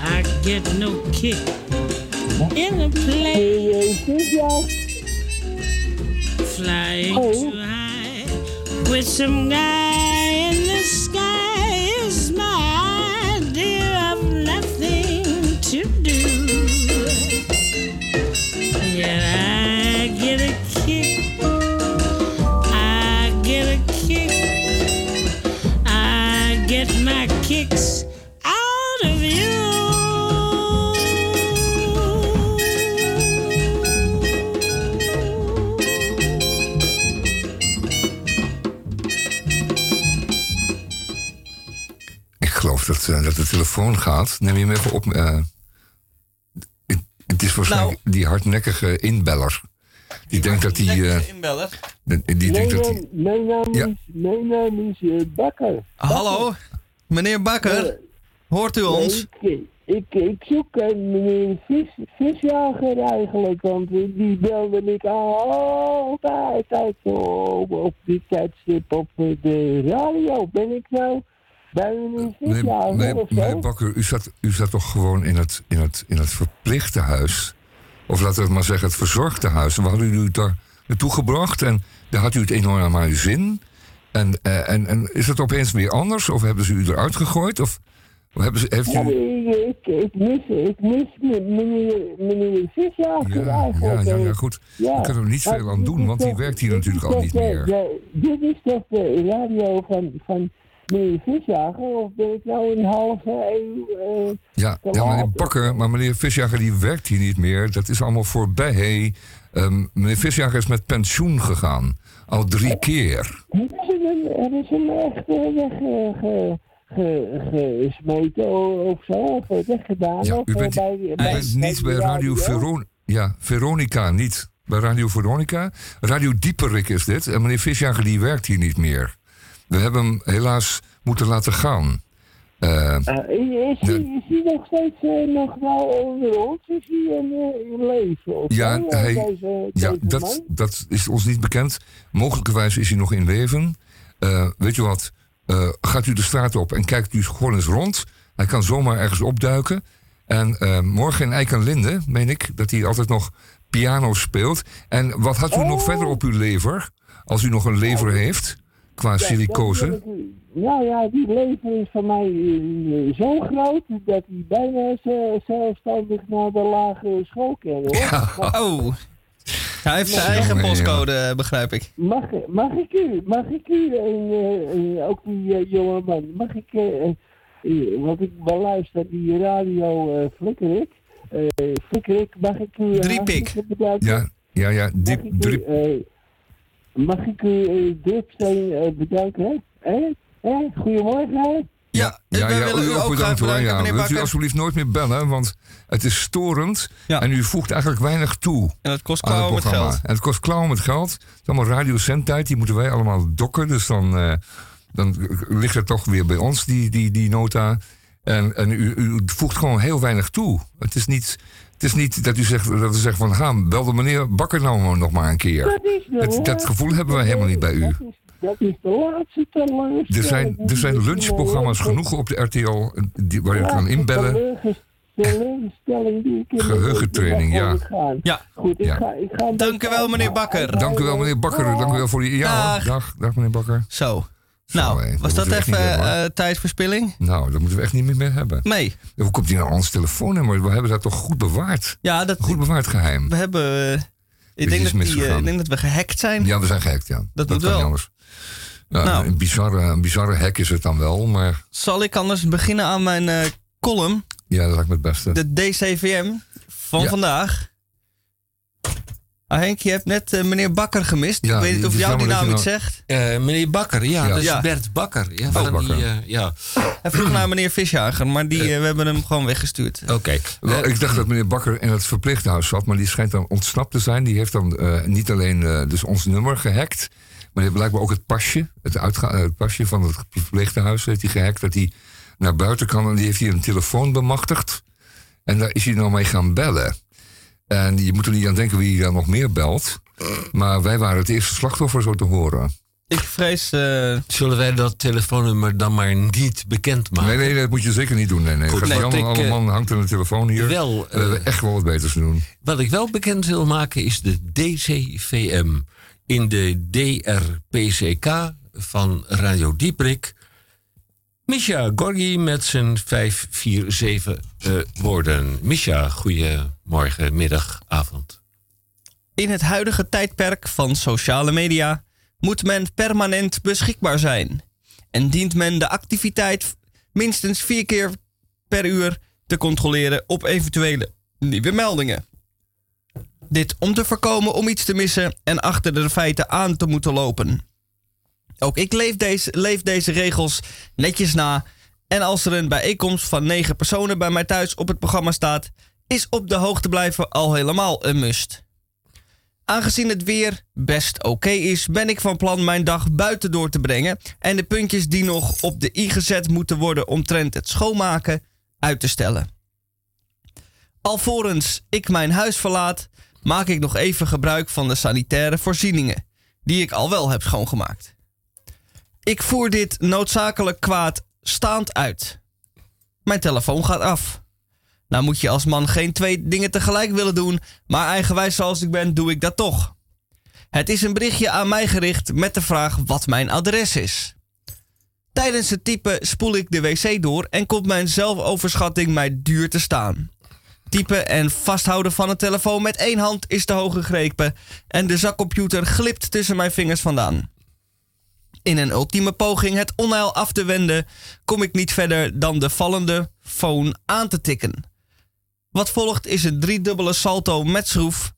I get no kick in the plane flying oh. too high with some guy telefoon gaat. Neem je hem even op. eh. het, het is waarschijnlijk die hardnekkige inbeller. Die denkt dat hij... eh, inbeller. die die denkt dat hij... Mijn naam Ja. is, mijn naam is eh, Bakker. Hallo, meneer Bakker. Hoort u ons? Ik, ik, ik zoek een meneer vis, Visjager eigenlijk, want die belde ik altijd uit op, op die tijdstip op de radio. Ben ik nou bij Nee, nee, Bakker, u zat, u zat toch gewoon in het, in, het, in het verplichte huis? Of laten we het maar zeggen, het verzorgde huis. We hadden u daar naartoe gebracht en daar had u het enorm aan uw zin. En, eh, en, en is het opeens weer anders? Of hebben ze u eruit gegooid? Of Hebben ze, heeft u... ik, ik, ik mis, ik mis meneer, meneer Visjager Ja, ja, ja, ja, goed. Ja. Ik kan er niet veel aan doen, want die werkt hier natuurlijk al niet meer. dit is toch de radio van, van meneer Visjager? Of ben ik nou een halve eeuw... eh, Ja, meneer? Bakker, maar meneer Visjager die werkt hier niet meer. Dat is allemaal voorbij. Ehm, meneer Visjager is met pensioen gegaan. Al drie keer. Hebben ze hem, echt eh, weg ge, ge, gesmeten o- of zo? Of eh, weggedaan? Ja, u eh, bent, bij, u bij- bent niet bij Radio Veronica. Ja, Veronica niet. Bij Radio Veronica. Radio Dieperik is dit. En meneer Visjager die werkt hier niet meer. We hebben hem helaas moeten laten gaan. Eh, Eh, is, hij, is hij nog steeds eh, nog wel ons? Is hij in, leven? Of Ja, zo, hij- deze, Ja, deze dat, man? dat is ons niet bekend. Mogelijkerwijs is hij nog in leven. Weet je wat? Gaat u de straat op en kijkt u gewoon eens rond. Hij kan zomaar ergens opduiken. En morgen in Eik en Linde, meen ik, dat hij altijd nog piano speelt. En wat had u nog Oh. verder op uw lever? Als u nog een lever heeft, qua Ja, silicose. ik- Nou ja, die leven is van mij eh, zo groot dat hij bijna ze- zelfstandig naar de lagere school kan. Hoor. Oh. Hij heeft zijn Jongen, eigen postcode, eh, begrijp ik. Mag, mag ik u, mag ik u, en eh, ook die eh, jonge man, mag ik, eh, eh, want ik beluister die radio eh Flikkerik, eh Flikkerik, mag ik u... Driepik. Ja, ja, ja. Diep, ik drip. eh, mag ik u eh, Dripsteen eh, bedanken? hè? Hè? Hè? Goedemorgen, hè? Ja, we ja, ja, willen u ook bedankt graag hoor. bedanken, Ja. Wilt u alsjeblieft nooit meer bellen, want het is storend. Ja. En u voegt eigenlijk weinig toe. En dat kost aan het klauwen met programma. geld. En het kost klauwen met geld. Het is allemaal radiocenttijd, die moeten wij allemaal dokken. Dus dan, eh, dan ligt het toch weer bij ons, die, die, die nota. En, en u, u voegt gewoon heel weinig toe. Het is niet, het is niet dat u zegt, dat we zeggen van... Ha, bel de meneer Bakker nou nog maar een keer. Dat, is de Dat, gevoel hebben wij helemaal niet bij u. Dat is, dat is de laatste teleurstelling. Er zijn, er zijn lunchprogramma's genoeg op de RTL die, waar u kan inbellen. Geheugentraining, in- in- ja. gaan. Ja. Goed, ik ga, ik ga Dank u wel, meneer Bakker. Dank u wel, meneer Bakker. Dank u wel voor die... Ja, dag, dag meneer Bakker. Zo. Nou, was dat dat even eh, tijdverspilling? Nou, dat moeten we echt niet meer mee hebben. Nee. Hoe komt hij nou ons telefoonnummer? We hebben dat toch goed bewaard? Ja, dat, Goed bewaard geheim. we hebben... eh, ik, denk dat die, eh, ik denk dat we gehackt zijn. Ja, we zijn gehackt, ja. Dat kan moet wel. niet anders. Ja, Nou. een, bizarre, een bizarre hack is het dan wel, maar Zal ik anders beginnen aan mijn column, ja, dat lijkt me het beste. de DCVM van Ja. vandaag. Ah, Henk, je hebt net eh, meneer Bakker gemist. Ja, ik weet niet of jou die naam iets zegt. Eh, meneer Bakker, ja, Ja. dat is. Bert Bakker. Ja, van Bakker. Die, eh, ja. Hij vroeg naar meneer Visjager, maar die, eh, we hebben hem gewoon weggestuurd. Oké. Ik dacht dat meneer Bakker in het verpleeghuis zat, maar die schijnt dan ontsnapt te zijn. Die heeft dan niet alleen dus ons nummer gehackt, maar die heeft blijkbaar ook het pasje, het, uitga- het pasje van het verpleeghuis heeft hij gehackt, dat hij naar buiten kan. En die heeft hier een telefoon bemachtigd. En daar is hij nou mee gaan bellen. En je moet er niet aan denken wie dan nog meer belt. Maar wij waren het eerste slachtoffer, zo te horen. Ik vrees... eh, Zullen wij dat telefoonnummer dan maar niet bekendmaken? Nee, nee, dat moet je zeker niet doen. Nee, nee. Goed, nee, Jan ik, eh, hangt aan de telefoon hier. Wel, we hebben eh, echt wel wat beters te doen. Wat ik wel bekend wil maken is de DCVM. In de DRPCK van Radio Dieprik. Misha Gorgi met zijn 547 eh woorden. Misha, goedemorgen, middag, avond. In het huidige tijdperk van sociale media moet men permanent beschikbaar zijn. En dient men de activiteit minstens vier keer per uur te controleren op eventuele nieuwe meldingen. Dit om te voorkomen om iets te missen en achter de feiten aan te moeten lopen. Ook ik leef deze, leef deze regels netjes na. En als er een bijeenkomst van negen personen bij mij thuis op het programma staat, is op de hoogte blijven al helemaal een must. Aangezien het weer best oké is, ben ik van plan mijn dag buiten door te brengen en de puntjes die nog op de i gezet moeten worden omtrent het schoonmaken uit te stellen. Alvorens ik mijn huis verlaat, maak ik nog even gebruik van de sanitaire voorzieningen, die ik al wel heb schoongemaakt. Ik voer dit noodzakelijk kwaad staand uit. Mijn telefoon gaat af. Nou moet je als man geen twee dingen tegelijk willen doen, maar eigenwijs zoals ik ben, doe ik dat toch. Het is een berichtje aan mij gericht met de vraag wat mijn adres is. Tijdens het typen spoel ik de wc door en komt mijn zelfoverschatting mij duur te staan. Typen en vasthouden van een telefoon met één hand is te hoog gegrepen en de zakcomputer glipt tussen mijn vingers vandaan. In een ultieme poging het onheil af te wenden, kom ik niet verder dan de vallende phone aan te tikken. Wat volgt is een driedubbele salto met schroef,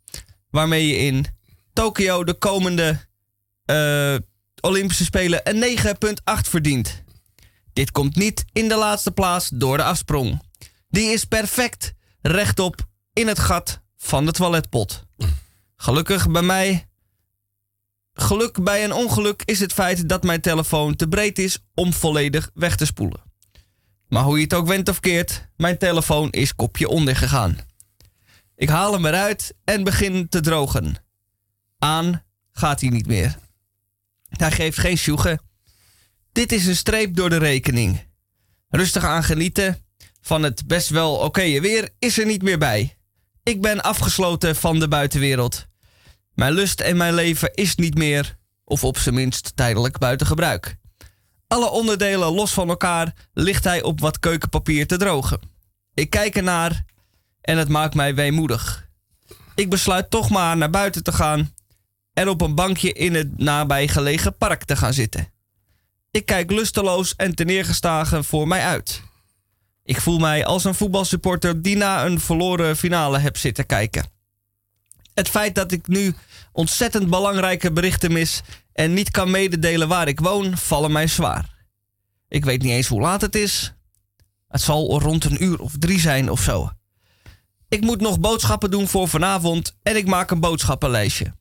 waarmee je in Tokio de komende eh, Olympische Spelen een 9,8 verdient. Dit komt niet in de laatste plaats door de afsprong. Die is perfect rechtop in het gat van de toiletpot. Gelukkig bij mij. Geluk bij een ongeluk is het feit dat mijn telefoon te breed is om volledig weg te spoelen. Maar hoe je het ook wendt of keert, mijn telefoon is kopje onder gegaan. Ik haal hem eruit en begin te drogen. Aan gaat hij niet meer. Hij geeft geen sjoegen. Dit is een streep door de rekening. Rustig aan genieten van het best wel oké weer is er niet meer bij. Ik ben afgesloten van de buitenwereld. Mijn lust en mijn leven is niet meer, of op zijn minst tijdelijk buiten gebruik. Alle onderdelen los van elkaar ligt hij op wat keukenpapier te drogen. Ik kijk ernaar en het maakt mij weemoedig. Ik besluit toch maar naar buiten te gaan en op een bankje in het nabijgelegen park te gaan zitten. Ik kijk lusteloos en teneergeslagen voor mij uit. Ik voel mij als een voetbalsupporter die na een verloren finale heb zitten kijken. Het feit dat ik nu ontzettend belangrijke berichten mis en niet kan mededelen waar ik woon, vallen mij zwaar. Ik weet niet eens hoe laat het is. Het zal rond een uur of drie zijn of zo. Ik moet nog boodschappen doen voor vanavond en ik maak een boodschappenlijstje.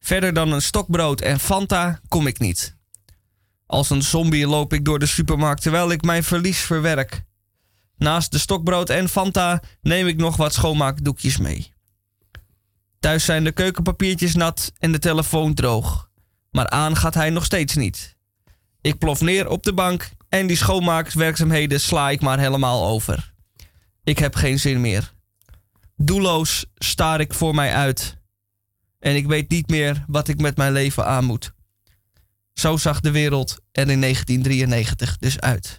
Verder dan een stokbrood en Fanta kom ik niet. Als een zombie loop ik door de supermarkt terwijl ik mijn verlies verwerk. Naast de stokbrood en Fanta neem ik nog wat schoonmaakdoekjes mee. Thuis zijn de keukenpapiertjes nat en de telefoon droog. Maar aan gaat hij nog steeds niet. Ik plof neer op de bank en die schoonmaakwerkzaamheden sla ik maar helemaal over. Ik heb geen zin meer. Doelloos staar ik voor mij uit. En ik weet niet meer wat ik met mijn leven aan moet. Zo zag de wereld er in 1993 dus uit.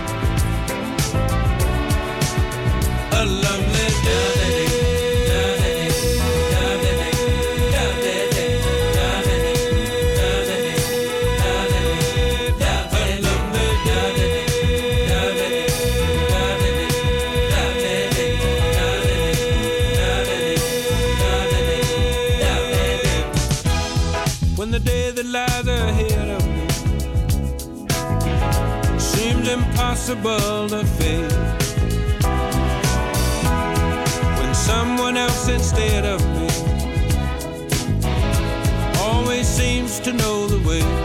impossible to face. When someone else instead of me always seems to know the way.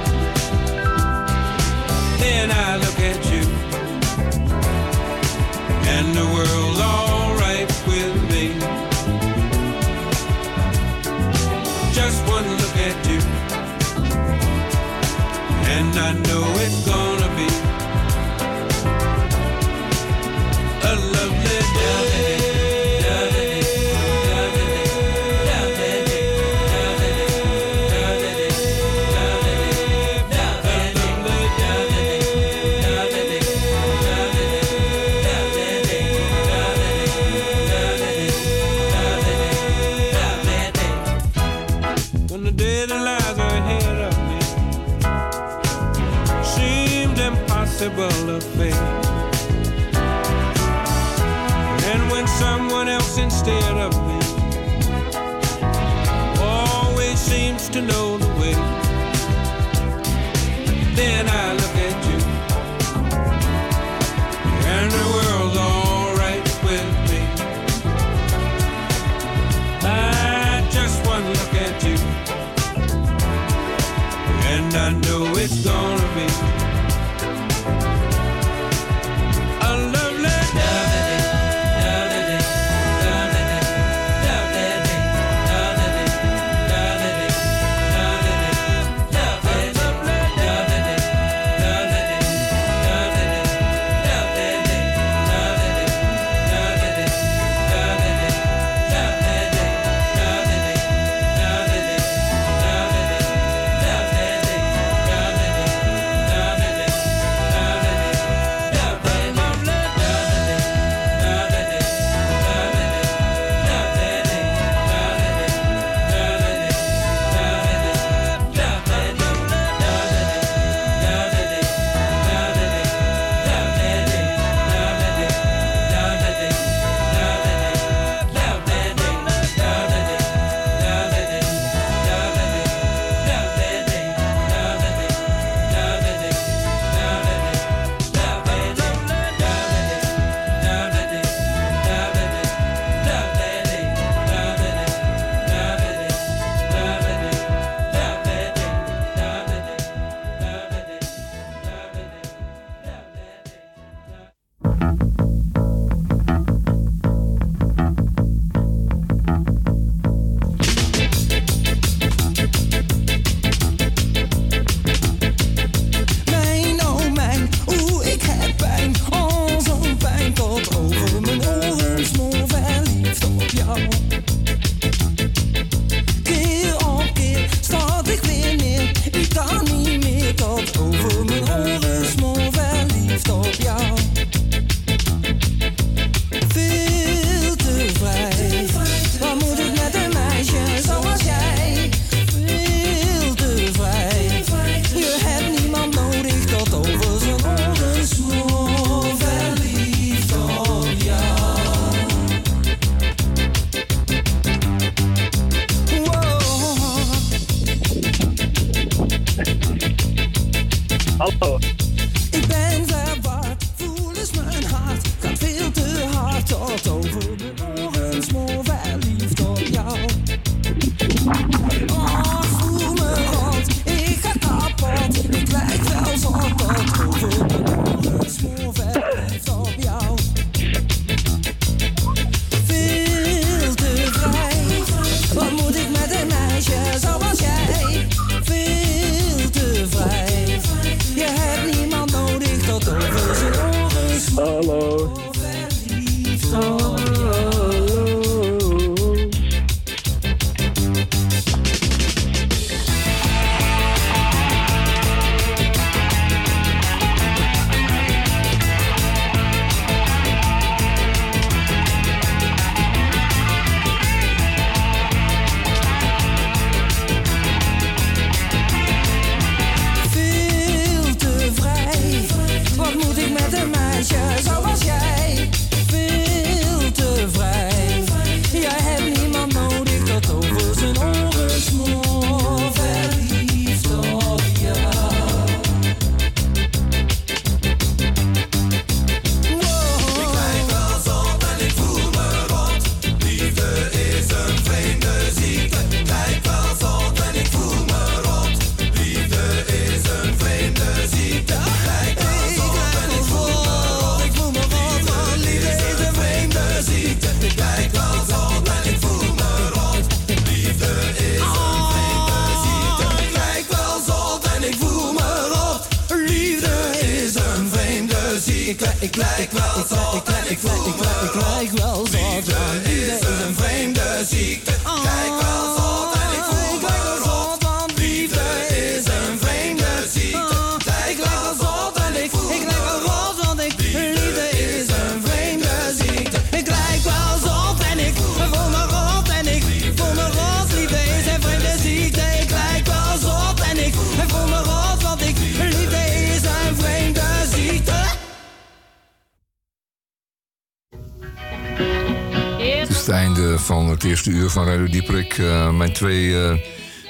Uur van Radio Dieprik. Eh, mijn, twee, eh,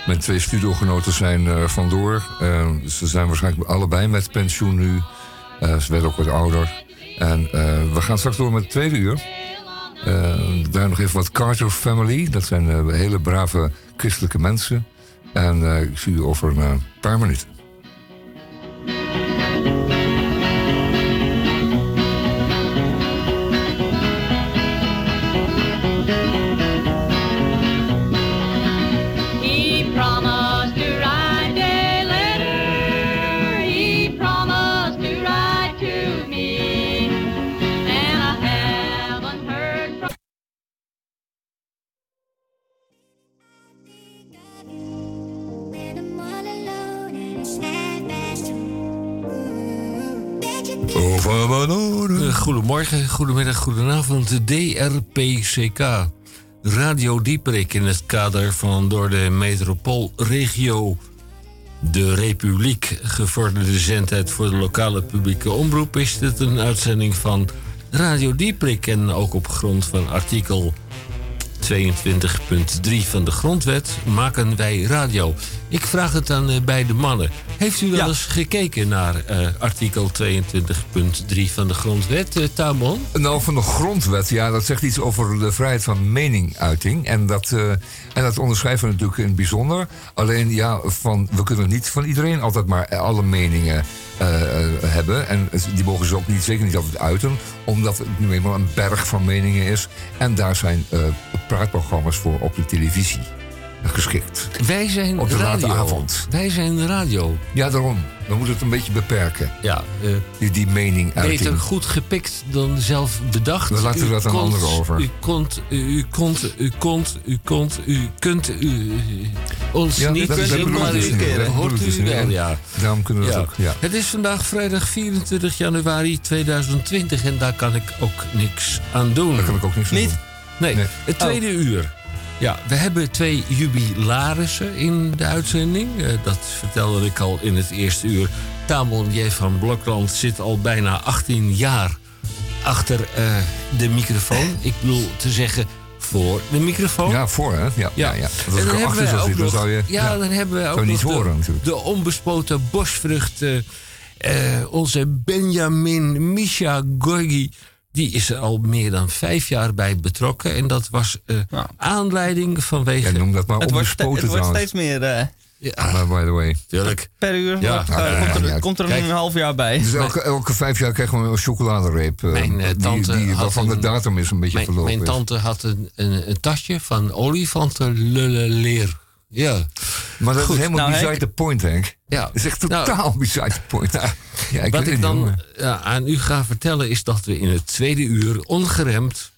mijn twee studiogenoten zijn er vandoor. Eh, ze zijn waarschijnlijk allebei met pensioen nu. Eh, ze werden ook wat ouder. En eh, we gaan straks door met het tweede uur. Eh, daar nog even wat Carter Family. Dat zijn eh, hele brave christelijke mensen. En eh, ik zie u over een eh, paar minuten. Eh, Goedemorgen, goedemiddag, goedenavond. De DRPCK. Radio Dieperik in het kader van door de metropoolregio de Republiek gevorderde zendtijd voor de lokale publieke omroep is dit een uitzending van Radio Dieprik en ook op grond van artikel 22.3 van de grondwet maken wij radio. Ik vraag het aan eh, beide mannen. Heeft u wel Ja. eens gekeken naar eh, artikel 22.3 van de grondwet, eh Tamon? Nou, van de grondwet, ja, dat zegt iets over de vrijheid van meninguiting. En dat, en dat onderschrijven we natuurlijk in het bijzonder. Alleen, ja, van, we kunnen niet van iedereen altijd maar alle meningen hebben. En die mogen ze ook niet, zeker niet altijd uiten. Omdat het nu eenmaal een berg van meningen is. En daar zijn praatprogramma's voor op de televisie geschikt. Wij zijn Op de late radio. avond. Wij zijn de radio. Ja, daarom. We moeten het een beetje beperken. Ja, eh, Die, die meninguiting. beter goed gepikt dan zelf bedacht. We laten U dat aan anderen over. U kont, u kont, u kont, u kont, u kunt u, ons Ja, niet ik dus hoort dus u wel, ja. Daarom kunnen we dat Ja. ook. Ja. Het is vandaag vrijdag 24 januari 2020 en daar kan ik ook niks aan doen. Daar kan ik ook niks aan Niet? doen. Nee, Nee. het tweede uur. Ja, we hebben twee jubilarissen in de uitzending. Eh, dat vertelde ik al in het eerste uur. Tamon J. van Blokland zit al bijna 18 jaar achter eh, de microfoon. Ik bedoel te zeggen voor de microfoon. Ja, voor hè? Ja, ja. ja. En Want Als dan ik hebben erachter we zou dan zou je... Ja, dan hebben we ook niet nog de, natuurlijk. de onbespoten bosvrucht. eh, eh, onze Benjamin Misha Gorgi. Die is er al meer dan vijf jaar bij betrokken. En dat was eh, Nou. aanleiding vanwege... Ja, noem dat maar Het wordt, het wordt steeds meer eh, Ja, by the way. tuurlijk. per uur. Ja. wordt, eh, komt, er, komt er Kijk. een half jaar bij. Dus elke, elke vijf jaar krijgen we een chocoladereep. Mijn, die, tante die, had waarvan de datum is een beetje Mijn, verlopen. mijn is. tante had een, een, een tasje van olifantenlulleleer. Ja, Maar dat Goed, is helemaal nou, beside Henk. the point, Henk. ja. Dat is echt Nou, totaal beside the point. Ja, ik Wat ik dan ja, aan u ga vertellen is dat we in het tweede uur ongeremd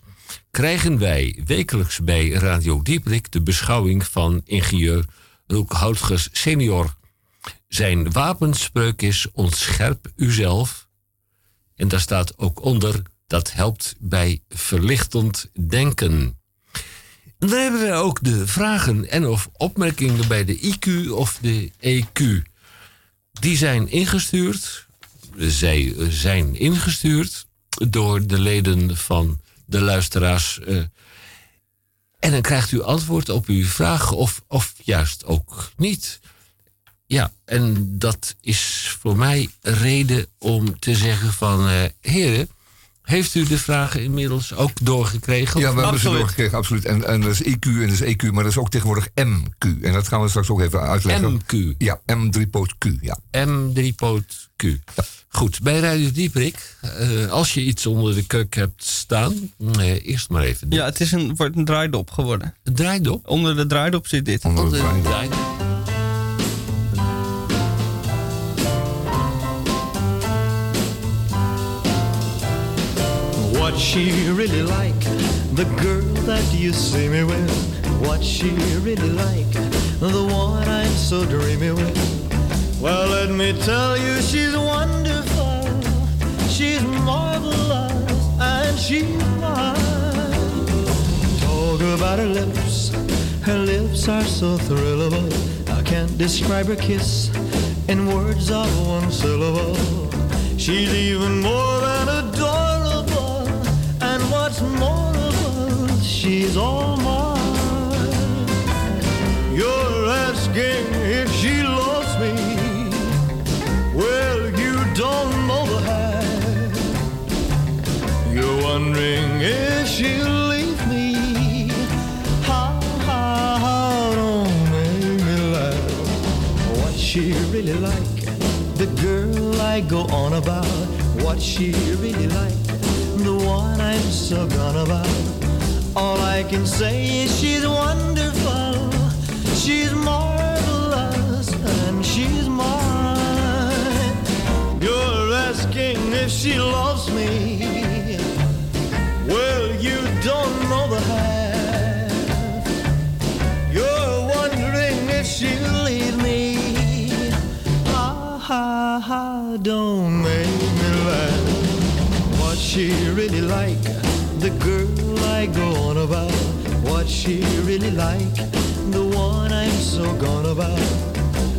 krijgen wij wekelijks bij Radio Dieprik de beschouwing van ingenieur Roek Houtges senior. Zijn wapenspreuk is ontscherp uzelf. En daar staat ook onder dat helpt bij verlichtend denken. Dan hebben we ook de vragen en of opmerkingen bij de IQ of de EQ. Die zijn ingestuurd. Zij eh, zijn ingestuurd door de leden van de luisteraars. eh. en dan krijgt u antwoord op uw vraag of, of juist ook niet. Ja, en dat is voor mij reden om te zeggen van... eh, heren, heeft u de vragen inmiddels ook doorgekregen? Ja, we hebben ze doorgekregen, absoluut. En, en dat is IQ en dat is EQ, maar dat is ook tegenwoordig MQ. En dat gaan we straks ook even uitleggen. MQ. Ja, M3-poot Q, ja. M3-poot Q. Goed, bij Radio Dieprik, eh, als je iets onder de kuk hebt staan, eh, eerst maar even. dit. Ja, het is een, wordt een draaidop geworden. Het draait op. Onder de draaidop zit dit. Onder het Onder What she really like, the girl that you see me with. What she really like, the one I'm so dreamy with. Well, let me tell you, she's wonderful, she's marvelous, and she's mine. Talk about her lips, her lips are so thrillable. I can't describe her kiss in words of one syllable. She's even more than a what's more of all, she's all mine. You're asking if she loves me. Well, you don't know the half. You're wondering if she'll leave me. How, how, how, don't make me laugh. What she really like, the girl I go on about. What she really like, one I'm so gone about. All I can say is she's wonderful, she's marvelous, and she's mine. You're asking if she loves me. Well, you don't know the half. You're wondering if she'll leave me. Ah, ha, don't make me laugh. What she really like, the girl I go on about. What she really like, the one I'm so gone about.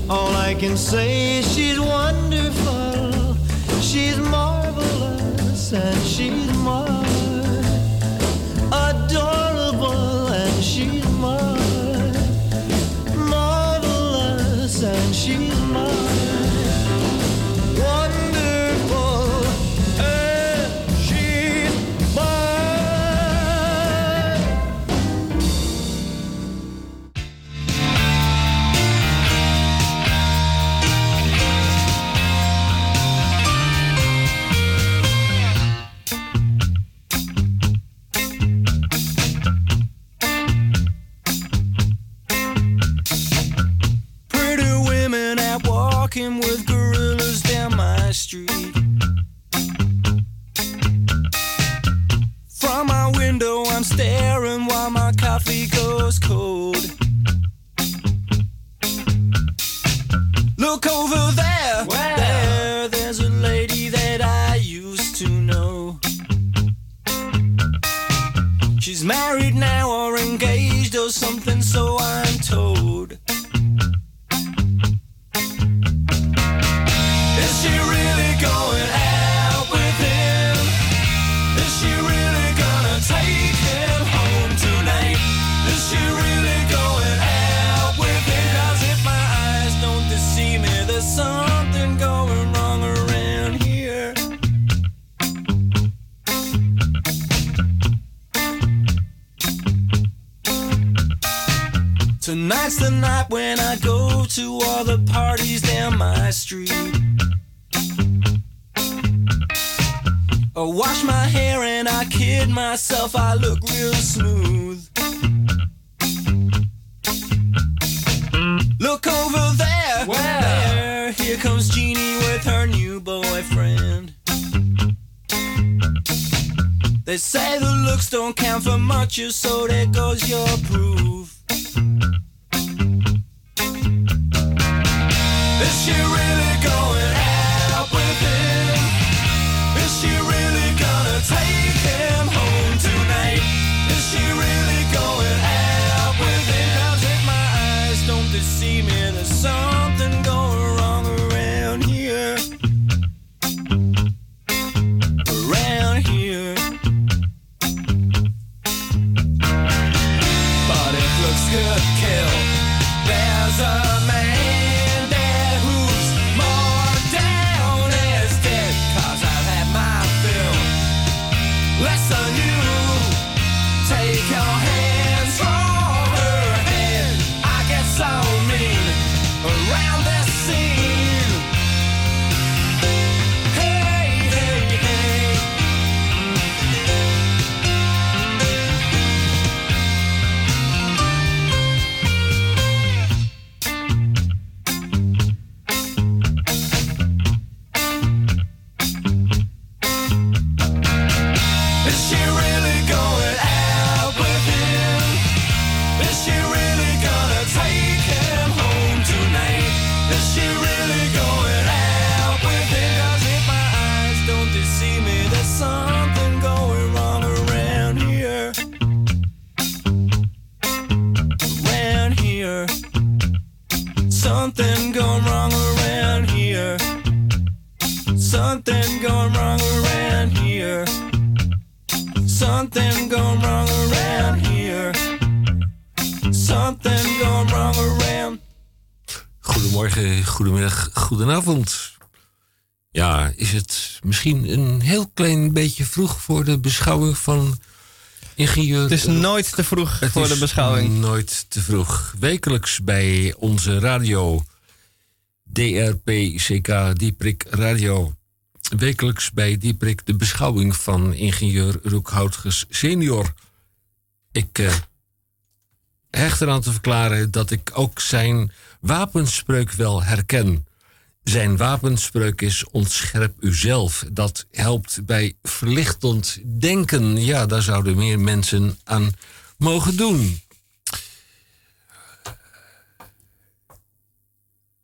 All I can say is she's wonderful, she's marvelous, and she's and she's mine. Marvelous, and she's mine. Real smooth. Look over there, there, here comes Jeannie with her new boyfriend. They say the looks don't count for much, so there goes your proof. Goedenavond. Ja, is het misschien een heel klein beetje vroeg voor de beschouwing van ingenieur... Het is nooit te vroeg Het voor de beschouwing. Nooit te vroeg. Wekelijks bij onze radio DRP-CK Dieprik Radio. Wekelijks bij Dieprik de beschouwing van ingenieur Roekhoutges senior. Ik eh, hecht eraan te verklaren dat ik ook zijn wapenspreuk wel herken. Zijn wapenspreuk is ontscherp uzelf. Dat helpt bij verlichtend denken. Ja, daar zouden meer mensen aan mogen doen.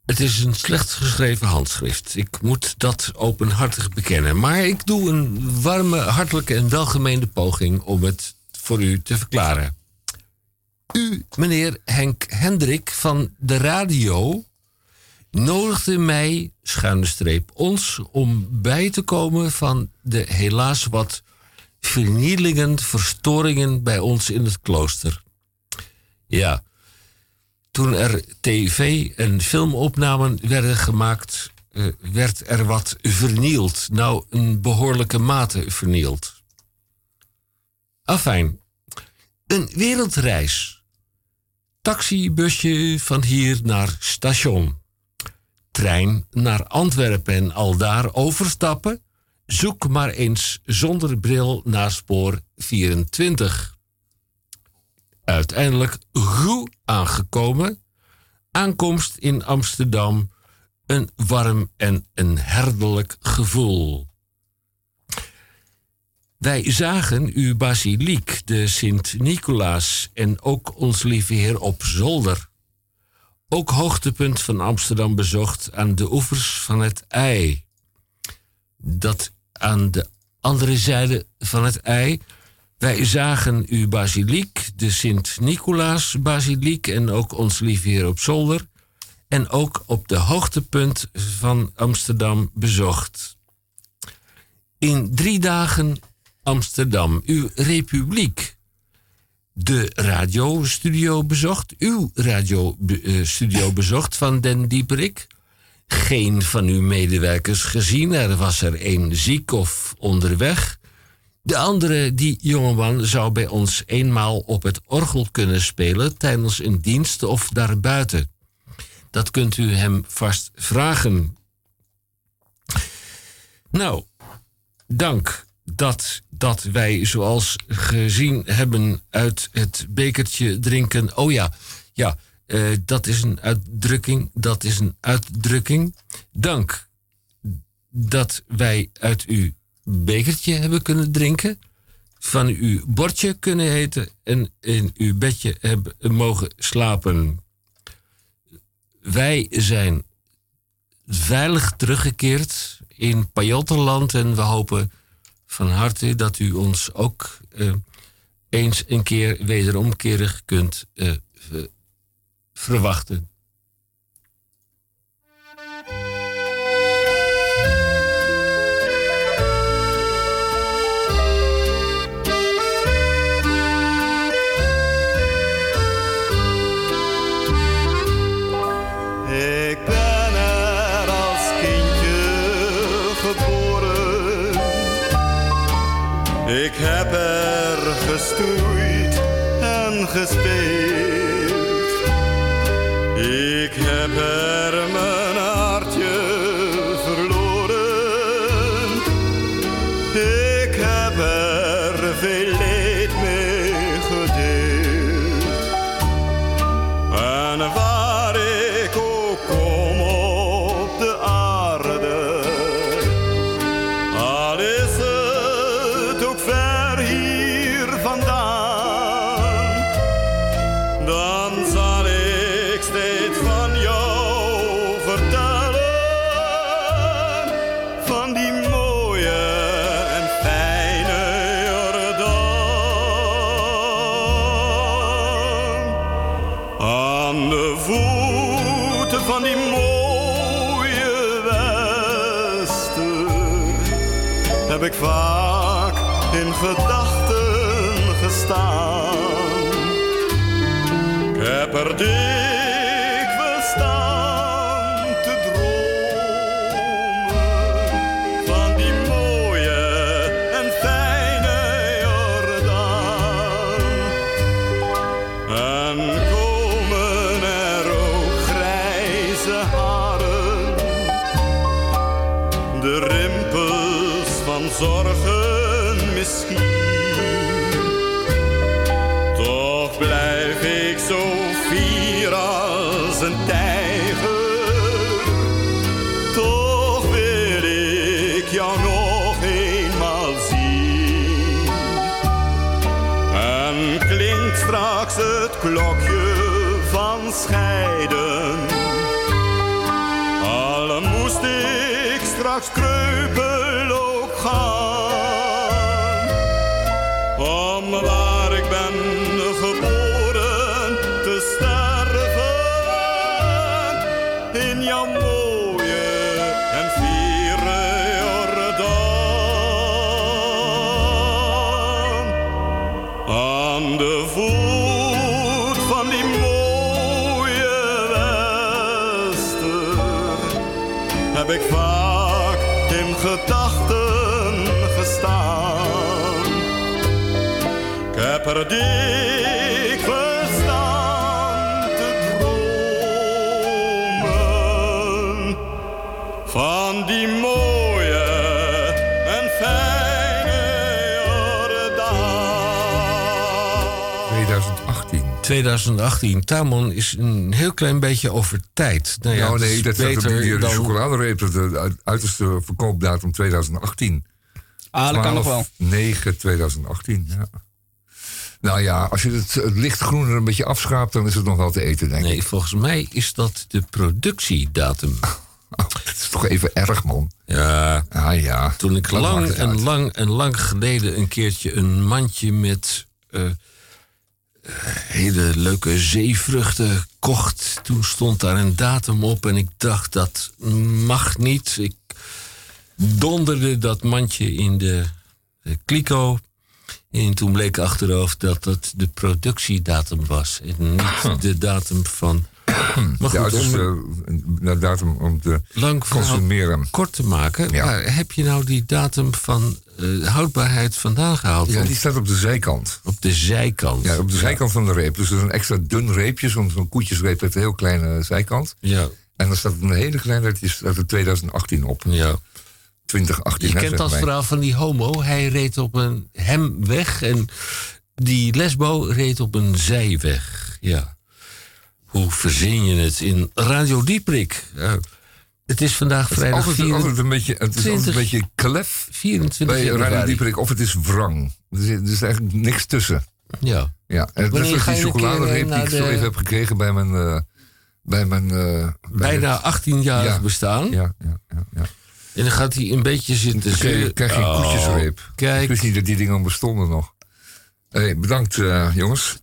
Het is een slecht geschreven handschrift. Ik moet dat openhartig bekennen. Maar ik doe een warme, hartelijke en welgemeende poging om het voor u te verklaren. U, meneer Henk Hendrik van de radio, nodigde mij, schuine streep ons, om bij te komen van de helaas wat vernielingen, verstoringen bij ons in het klooster. Ja, toen er tv- en filmopnamen werden gemaakt, eh, werd er wat vernield. Nou, een behoorlijke mate vernield. Afijn, een wereldreis. Taxibusje van hier naar station. Trein naar Antwerpen en aldaar overstappen. Zoek maar eens zonder bril naar spoor 24. Uiteindelijk goed aangekomen. Aankomst in Amsterdam. Een warm en een herderlijk gevoel. Wij zagen uw basiliek, de Sint-Nicolaas, en ook ons lieve Heer op zolder. Ook hoogtepunt van Amsterdam bezocht aan de oevers van het IJ. Dat aan de andere zijde van het IJ. Wij zagen uw basiliek, de Sint-Nicolaas-basiliek, en ook ons lieve Heer op zolder. En ook op de hoogtepunt van Amsterdam bezocht. In drie dagen Amsterdam, uw republiek. De radiostudio bezocht, uw radiostudio bezocht van Den Dieperik. Geen van uw medewerkers gezien, er was er één ziek of onderweg. De andere, die jongeman, zou bij ons eenmaal op het orgel kunnen spelen tijdens een dienst of daarbuiten. Dat kunt u hem vast vragen. Nou, dank dat, dat wij, zoals gezien hebben, uit het bekertje drinken. Oh ja, ja, eh, dat is een uitdrukking. Dat is een uitdrukking. Dank dat wij uit uw bekertje hebben kunnen drinken. Van uw bordje kunnen eten en in uw bedje hebben mogen slapen. Wij zijn veilig teruggekeerd in Pajottenland en we hopen van harte dat u ons ook eh, eens een keer wederomkerig kunt eh, verwachten. Ik heb er heb ik vaak in gedachten gestaan. Ik heb er 2018. 2018. Tamon is een heel klein beetje over tijd. Nou ja, nou nee, is dat op beter die dan... chocoladereep. De uit- uiterste verkoopdatum 2018. Ah, dat kan nog wel. 9 2018, ja. Nou ja, als je het, het licht groener een beetje afschraapt, dan is het nog wel te eten, denk Nee, ik. volgens mij is dat de productiedatum. Oh, dat is toch even erg, man. Ja, Ah ja. toen ik lang en uit? lang en lang geleden een keertje een mandje met eh, hele leuke zeevruchten kocht. Toen stond daar een datum op en ik dacht dat mag niet. Ik donderde dat mandje in de, de kliko. En toen bleek achteraf dat dat de productiedatum was. En niet de datum van... Maar De goed, uiterste eh, datum om te lang consumeren. kort te maken. Ja. Waar heb je nou die datum van eh, houdbaarheid vandaan gehaald? Ja, die staat op de zijkant. Op de zijkant. Ja, op de zijkant van de reep. Dus dat is een extra dun reepje, zo'n zo'n koetjesreep met een heel kleine zijkant. Ja, En dan staat een hele kleine, dat is uit de 2018 op. ja. 2018, Je hè, kent dat verhaal van die homo. Hij reed op een hemweg en die lesbo reed op een zijweg. Ja. Hoe verzin je het in Radio Dieprik? Ja. Het is vandaag Het is vrijdag altijd, 24 altijd een beetje, het is altijd een beetje klef 24 bij Radio. Dieperik. Of het is wrang. Er is, er is eigenlijk niks tussen. Ja. Ja, en zoals ga die keer, chocoladereep eh, die ik zo even heb gekregen bij mijn... eh, bij mijn eh, bij Bijna het- 18-jarig Ja. bestaan. Ja, ja, ja. ja. En dan gaat hij een beetje zitten Dan krijg krijg je een Oh, koetjesreep. Ik Kijk, wist niet dat die dingen bestonden nog. Hey, bedankt, eh, jongens.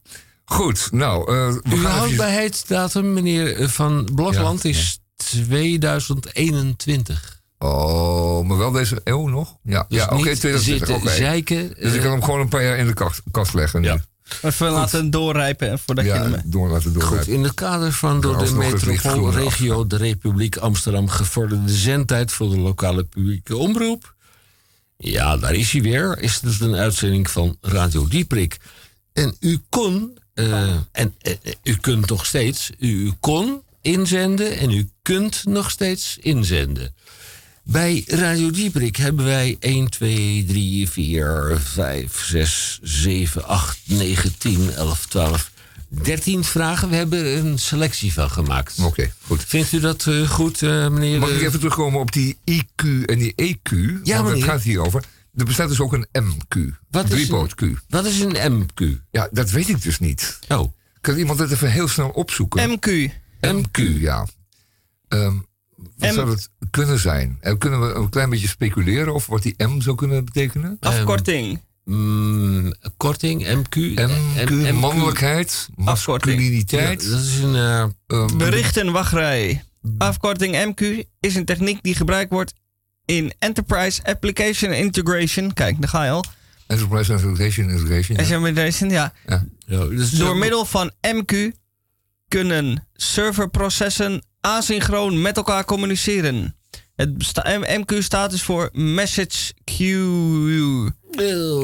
Goed, nou, eh, we uw houdbaarheidsdatum, meneer eh, Van Blokland, Ja, is 2021. Oh, maar wel deze eeuw nog? Ja, Dus ja oké, niet 2020. zitten oké. zeiken. Dus ik eh, kan hem gewoon een paar jaar in de kast, kast leggen nu. Ja. Even laten doorrijpen voordat je Ja, hem... door laten Goed, doorrijden. in het kader van door de metropoolregio de Republiek Amsterdam gevorderde zendtijd voor de lokale publieke omroep. Ja, daar is hij weer. Is het een uitzending van Radio Dieprik. En u kon, eh, en eh, u kunt nog steeds, u kon inzenden en u kunt nog steeds inzenden. Bij Radio Dieprik hebben wij 1, 2, 3, 4, 5, 6, 7, 8, 9, 10, 11, 12, 13 vragen. We hebben er een selectie van gemaakt. Oké, goed. Vindt u dat eh, goed, eh, meneer? Mag ik eh, even terugkomen op die IQ en die EQ? Ja, want meneer. het gaat hier over. Er bestaat dus ook een MQ. Wat is Driepoot Q. Wat is een MQ? Ja, dat weet ik dus niet. Oh, Kan iemand het even heel snel opzoeken? MQ. MQ, ja. Ehm, wat M- zou het kunnen zijn? En kunnen we een klein beetje speculeren of wat die M zou kunnen betekenen? Afkorting. mm, korting, MQ. MQ, M- mannelijkheid, masculiniteit. Ja, dat is een... eh, ehm, Berichtenwachtrij. Afkorting MQ is een techniek die gebruikt wordt in Enterprise Application Integration. Kijk, daar ga je al. Enterprise Integration, Integration. ja. Integration, ja. Ja. ja, dat is Door middel van MQ kunnen serverprocessen asynchroon met elkaar communiceren. Het MQ staat dus voor Message Queue.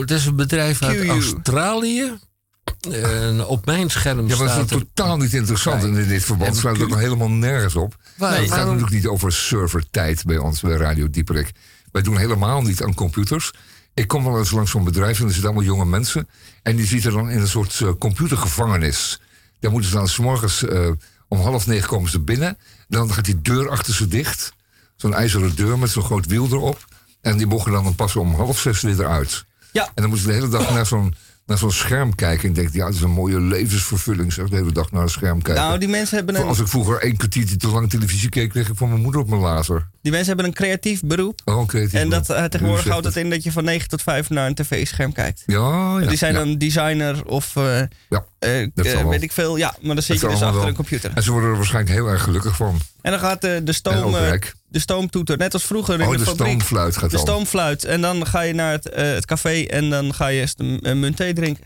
Het is een bedrijf uit QU. Australië. En op mijn scherm Ja, maar dat staat is er... totaal niet interessant. In dit verband het ook helemaal nergens op. Waar- het gaat waarom- natuurlijk niet over servertijd bij ons bij Radio Dieperik. Wij doen helemaal niet aan computers. Ik kom wel eens langs zo'n bedrijf en er zitten allemaal jonge mensen. En die zitten dan in een soort eh, computergevangenis. Daar moeten ze dan s'morgens eh om half negen komen ze binnen. Dan gaat die deur achter ze dicht. Zo'n ijzeren deur met zo'n groot wiel erop. En die mogen dan pas om half zes weer eruit. Ja. En dan moeten ze de hele dag naar zo'n naar zo'n scherm kijken. En denk, ja, dat is een mooie levensvervulling. Zeg, de hele dag naar een scherm kijken. Nou, die mensen hebben een, Als ik vroeger één kwartiertje te lang televisie keek, kreeg ik van mijn moeder op mijn lazer. die mensen hebben een creatief beroep. Oh, creatief En dat, eh, tegenwoordig houdt het in dat je van 9 tot 5 naar een tv-scherm kijkt. Ja, ja. die zijn ja. dan designer of eh, Ja, wel. weet ik veel. Ja, maar dan zit Dat je dus achter wel. een computer. En ze worden er waarschijnlijk heel erg gelukkig van. En dan gaat de, stoom. De stoomtoeter, net als vroeger in Oh, de, de fabriek. stoomfluit gaat de dan. stoomfluit. En dan ga je naar het, eh, het café en dan ga je eerst een, een muntthee drinken.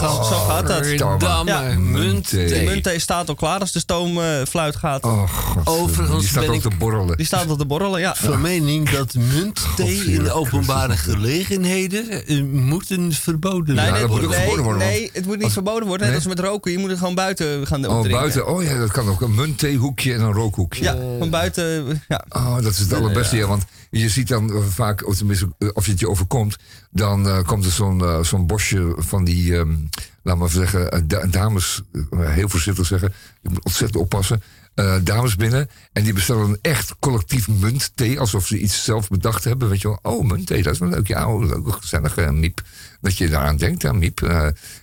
Zo, zo gaat dat. Ja. muntthee. De muntthee staat al klaar als de stoomfluit gaat. Oh, god. Overigens Die staat ben ook ik- te borrelen. Die staat al te borrelen, ja. Van mening dat muntthee in openbare gelegenheden eh, moeten verboden Nee, Ja, nee, dat moet ook nee, verboden worden, want- nee, het moet niet als- verboden worden. Net Nee? als met roken. Je moet het gewoon buiten gaan Oh, drinken. buiten. Oh ja, dat kan ook. Een munttheehoekje en een rookhoekje. Ja, van buiten. Ja. Oh, dat is het allerbeste, ja. Want je ziet dan eh, vaak, of tenminste, eh, als je het je overkomt... dan eh, komt er zo'n eh, zo'n bosje van die, ehm laat maar zeggen, eh, da- dames... eh, heel voorzichtig zeggen, ik moet ontzettend oppassen... eh, dames binnen en die bestellen een echt collectief muntthee... alsof ze iets zelf bedacht hebben. Weet je wel, oh, muntthee, dat is wel leuk. Ja, oh, leuk, gezellig, miep. Dat je daaraan denkt, ja, miep.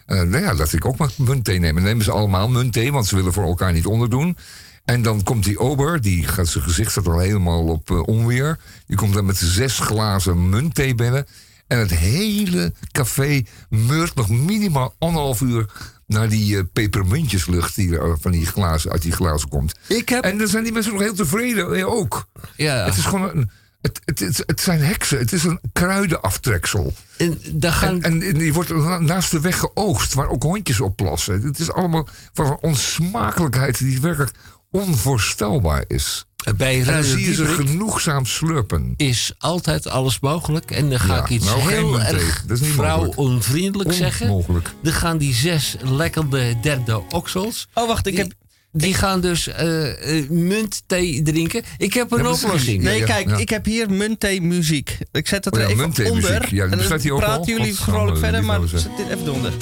Nou ja, dat ik ook maar muntthee neem. Dan nemen ze allemaal muntthee, want ze willen voor elkaar niet onderdoen. En dan komt die ober, die gaat zijn gezicht staat al helemaal op onweer. Die komt dan met zes glazen muntthee binnen. En het hele café meurt nog minimaal anderhalf uur naar die eh, pepermuntjeslucht die van die glazen, uit die glazen komt. Ik heb... En dan zijn die mensen nog heel tevreden, eh, ook. Ja, Het is gewoon een, het, het, het, het zijn heksen, het is een kruidenaftreksel. en daar gaan... En, en die wordt na- naast de weg geoogst, waar ook hondjes op plassen. Het is allemaal van een onsmakelijkheid die werkelijk onvoorstelbaar is. Bij dan zie je ze genoegzaam slurpen. is altijd alles mogelijk. En dan ga Ja, ik iets nou, heel erg Dat vrouwonvriendelijk zeggen. Onmogelijk. Dan gaan die zes lekkerde derde oksels... Oh, wacht, ik Die, heb. die gaan dus eh eh, muntthee drinken. Ik heb een Ja, oplossing. Nee, kijk, ja. ik heb hier muntthee muziek. Ik zet het Oh er ja, even onder. muziek. Ja, en dan ook praten jullie vrolijk verder, maar nou zet dit even eronder.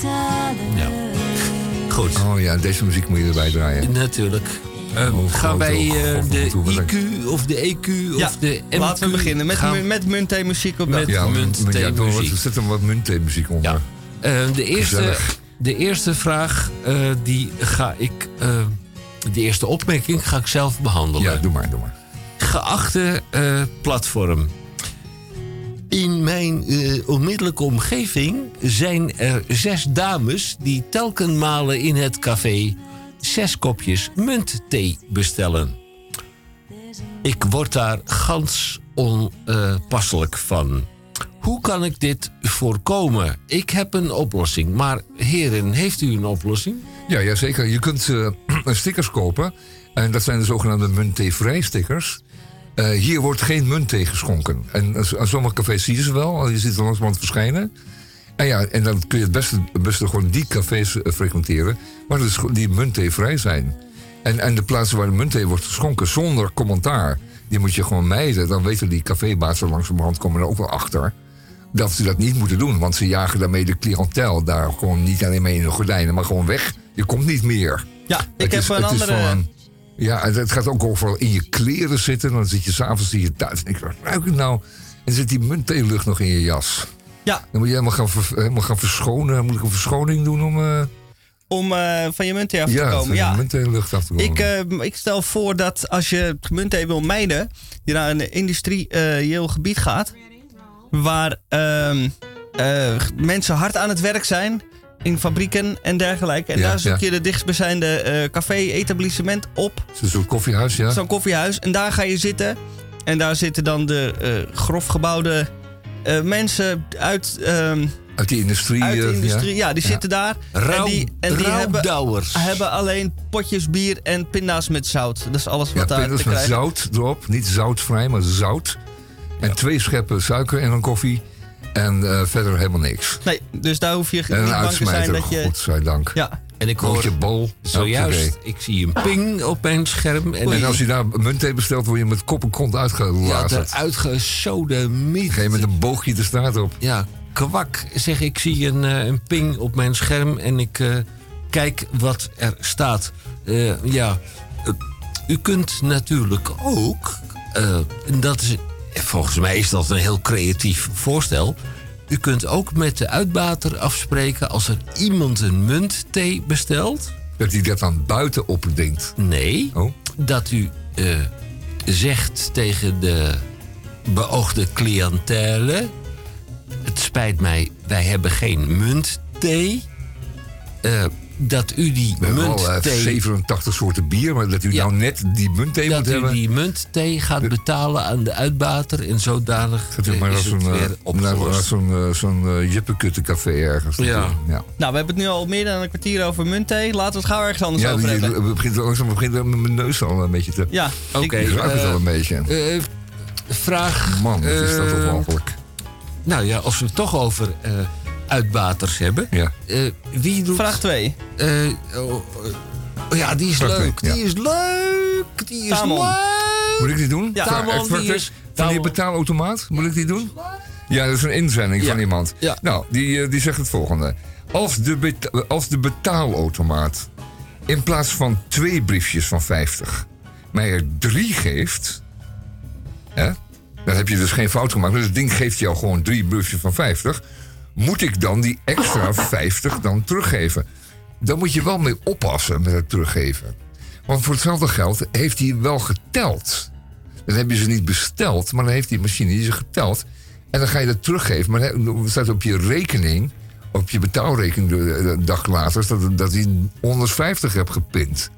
Ja. Goed. Oh ja, deze muziek moet je erbij draaien. Natuurlijk. Eh, gaan wij eh, de IQ of de EQ Ja, of de MQ... Laten we beginnen met, gaan- met muntthee muziek op Met- dat. Ja, muntthee ja, doe wat- muziek. zet er wat muntthee muziek onder. Ja. Eh, de, eerste, de eerste vraag, eh, die ga ik... de eerste opmerking ga ik zelf behandelen. Ja, doe maar, doe maar. Geachte eh, platform. In mijn eh, onmiddellijke omgeving zijn er zes dames die telkenmalen in het café zes kopjes muntthee bestellen. Ik word daar gans onpasselijk van. Hoe kan ik dit voorkomen? Ik heb een oplossing, maar heren, heeft u een oplossing? Ja, ja zeker. Je kunt eh, stickers kopen. En dat zijn de zogenaamde muntthee-vrij stickers. Eh, hier wordt geen muntthee geschonken. En sommige cafés zie je ze wel. Je ziet ze langzamerhand verschijnen. En ja, en dan kun je het beste, het beste gewoon die cafés eh, frequenteren. Dus go- die muntthee-vrij zijn. En, en de plaatsen waar de muntthee wordt geschonken zonder commentaar... die moet je gewoon mijden. Dan weten die cafébazen langzamerhand komen er ook wel achter... dat ze dat niet moeten doen. Want ze jagen daarmee de cliëntel daar gewoon niet alleen mee in de gordijnen... maar gewoon weg. Je komt niet meer. Ja, ik Het heb is- een het andere. van- ja, het- het gaat ook over in je kleren zitten. Dan zit je s'avonds in je thuis en ik wat ruik ik nou? En zit die munttheelucht nog in je jas. Ja, Dan moet je helemaal gaan, ver- helemaal gaan verschonen. Moet ik een verschoning doen om... eh, om eh, van je muntthee af te ja, komen. van Ja, de munttheelucht af te komen. Ik, eh, ik stel voor dat als je muntthee wil mijden, je naar een industrieel gebied gaat, waar ehm, eh, mensen hard aan het werk zijn in fabrieken en dergelijke. En Ja, daar zoek ja. je de dichtstbijzijnde café-etablissement op, Zo'n koffiehuis, ja. zo'n koffiehuis. En daar ga je zitten. En daar zitten dan de eh, grof gebouwde eh, mensen uit, ehm, Uit die industrie. uit de eh, industrie. Ja, die Ja. zitten daar. Rauw, en die, en die hebben, hebben alleen potjes bier en pinda's met zout. Dat is alles Ja, wat daar pindas te met krijgen zout erop. Niet zoutvrij, maar zout. En twee scheppen suiker in een koffie. En eh, verder helemaal niks. Nee, dus daar hoef je En niet bang te zijn uitsmijter, dat je... godzijdank. Ja, En ik hoor Broodje bol. zojuist, ik zie een ping op mijn scherm. En, En als je daar muntthee bestelt, word je met kop en kont ja, uitgelazerd. uitgesodemiet. Ga je met een boogje de straat op. Ja, kwak. Zeg, ik zie een, eh, een ping op mijn scherm en ik eh, kijk wat er staat. Eh, ja, u kunt natuurlijk ook, en dat is, volgens mij is dat een heel creatief voorstel. U kunt ook met de uitbater afspreken als er iemand een muntthee bestelt. Dat hij dat dan buiten opdenkt. Nee, Oh. dat u zegt tegen de beoogde cliëntele... het spijt mij, wij hebben geen muntthee. Eh, dat u die We hebben al eh, muntthee... 87 soorten bier, maar dat u Ja. nou net die muntthee moet dat u hebben. die muntthee gaat betalen aan de uitbater... en zodanig Gaat u eh, maar is het zo'n weer eh, naar- opgelost. naar zo'n zo'n eh, jippekutte-café ergens. Ja. ja. Nou, we hebben het nu al meer dan een kwartier over muntthee. Laten we het gauw ergens anders Ja, over hebben. die- begint, langzaam begint met mijn neus al een beetje te... Ja, Oké, Die ruikt het eh, al een beetje. eh, vraag... Man, wat is dat eh, onmogelijk. Nou ja, als we het toch over eh, uitbaters hebben... Ja. eh, wie doet... vraag 2. Eh, oh, oh, ja, die is Vraag leuk. twee, Die is leuk. Die is Tamon. leuk. Moet ik die doen? Ja. Tamon, vraag die is- Van die betaalautomaat? Moet ik die doen? Ja, dat is een inzending Ja. van iemand. Ja. Nou, die, die zegt het volgende. Als de, beta- als de betaalautomaat in plaats van twee briefjes van 50 mij er drie geeft... Hè, dan heb je dus geen fout gemaakt. Dus het ding geeft jou gewoon drie briefjes van 50. Moet ik dan die extra 50 dan teruggeven? Dan moet je wel mee oppassen met het teruggeven. Want voor hetzelfde geld heeft hij wel geteld. Dan heb je ze niet besteld, maar dan heeft die machine ze geteld. En dan ga je dat teruggeven. Maar dan staat op je rekening, op je betaalrekening de, de dag later, dat, dat hij 150 hebt gepint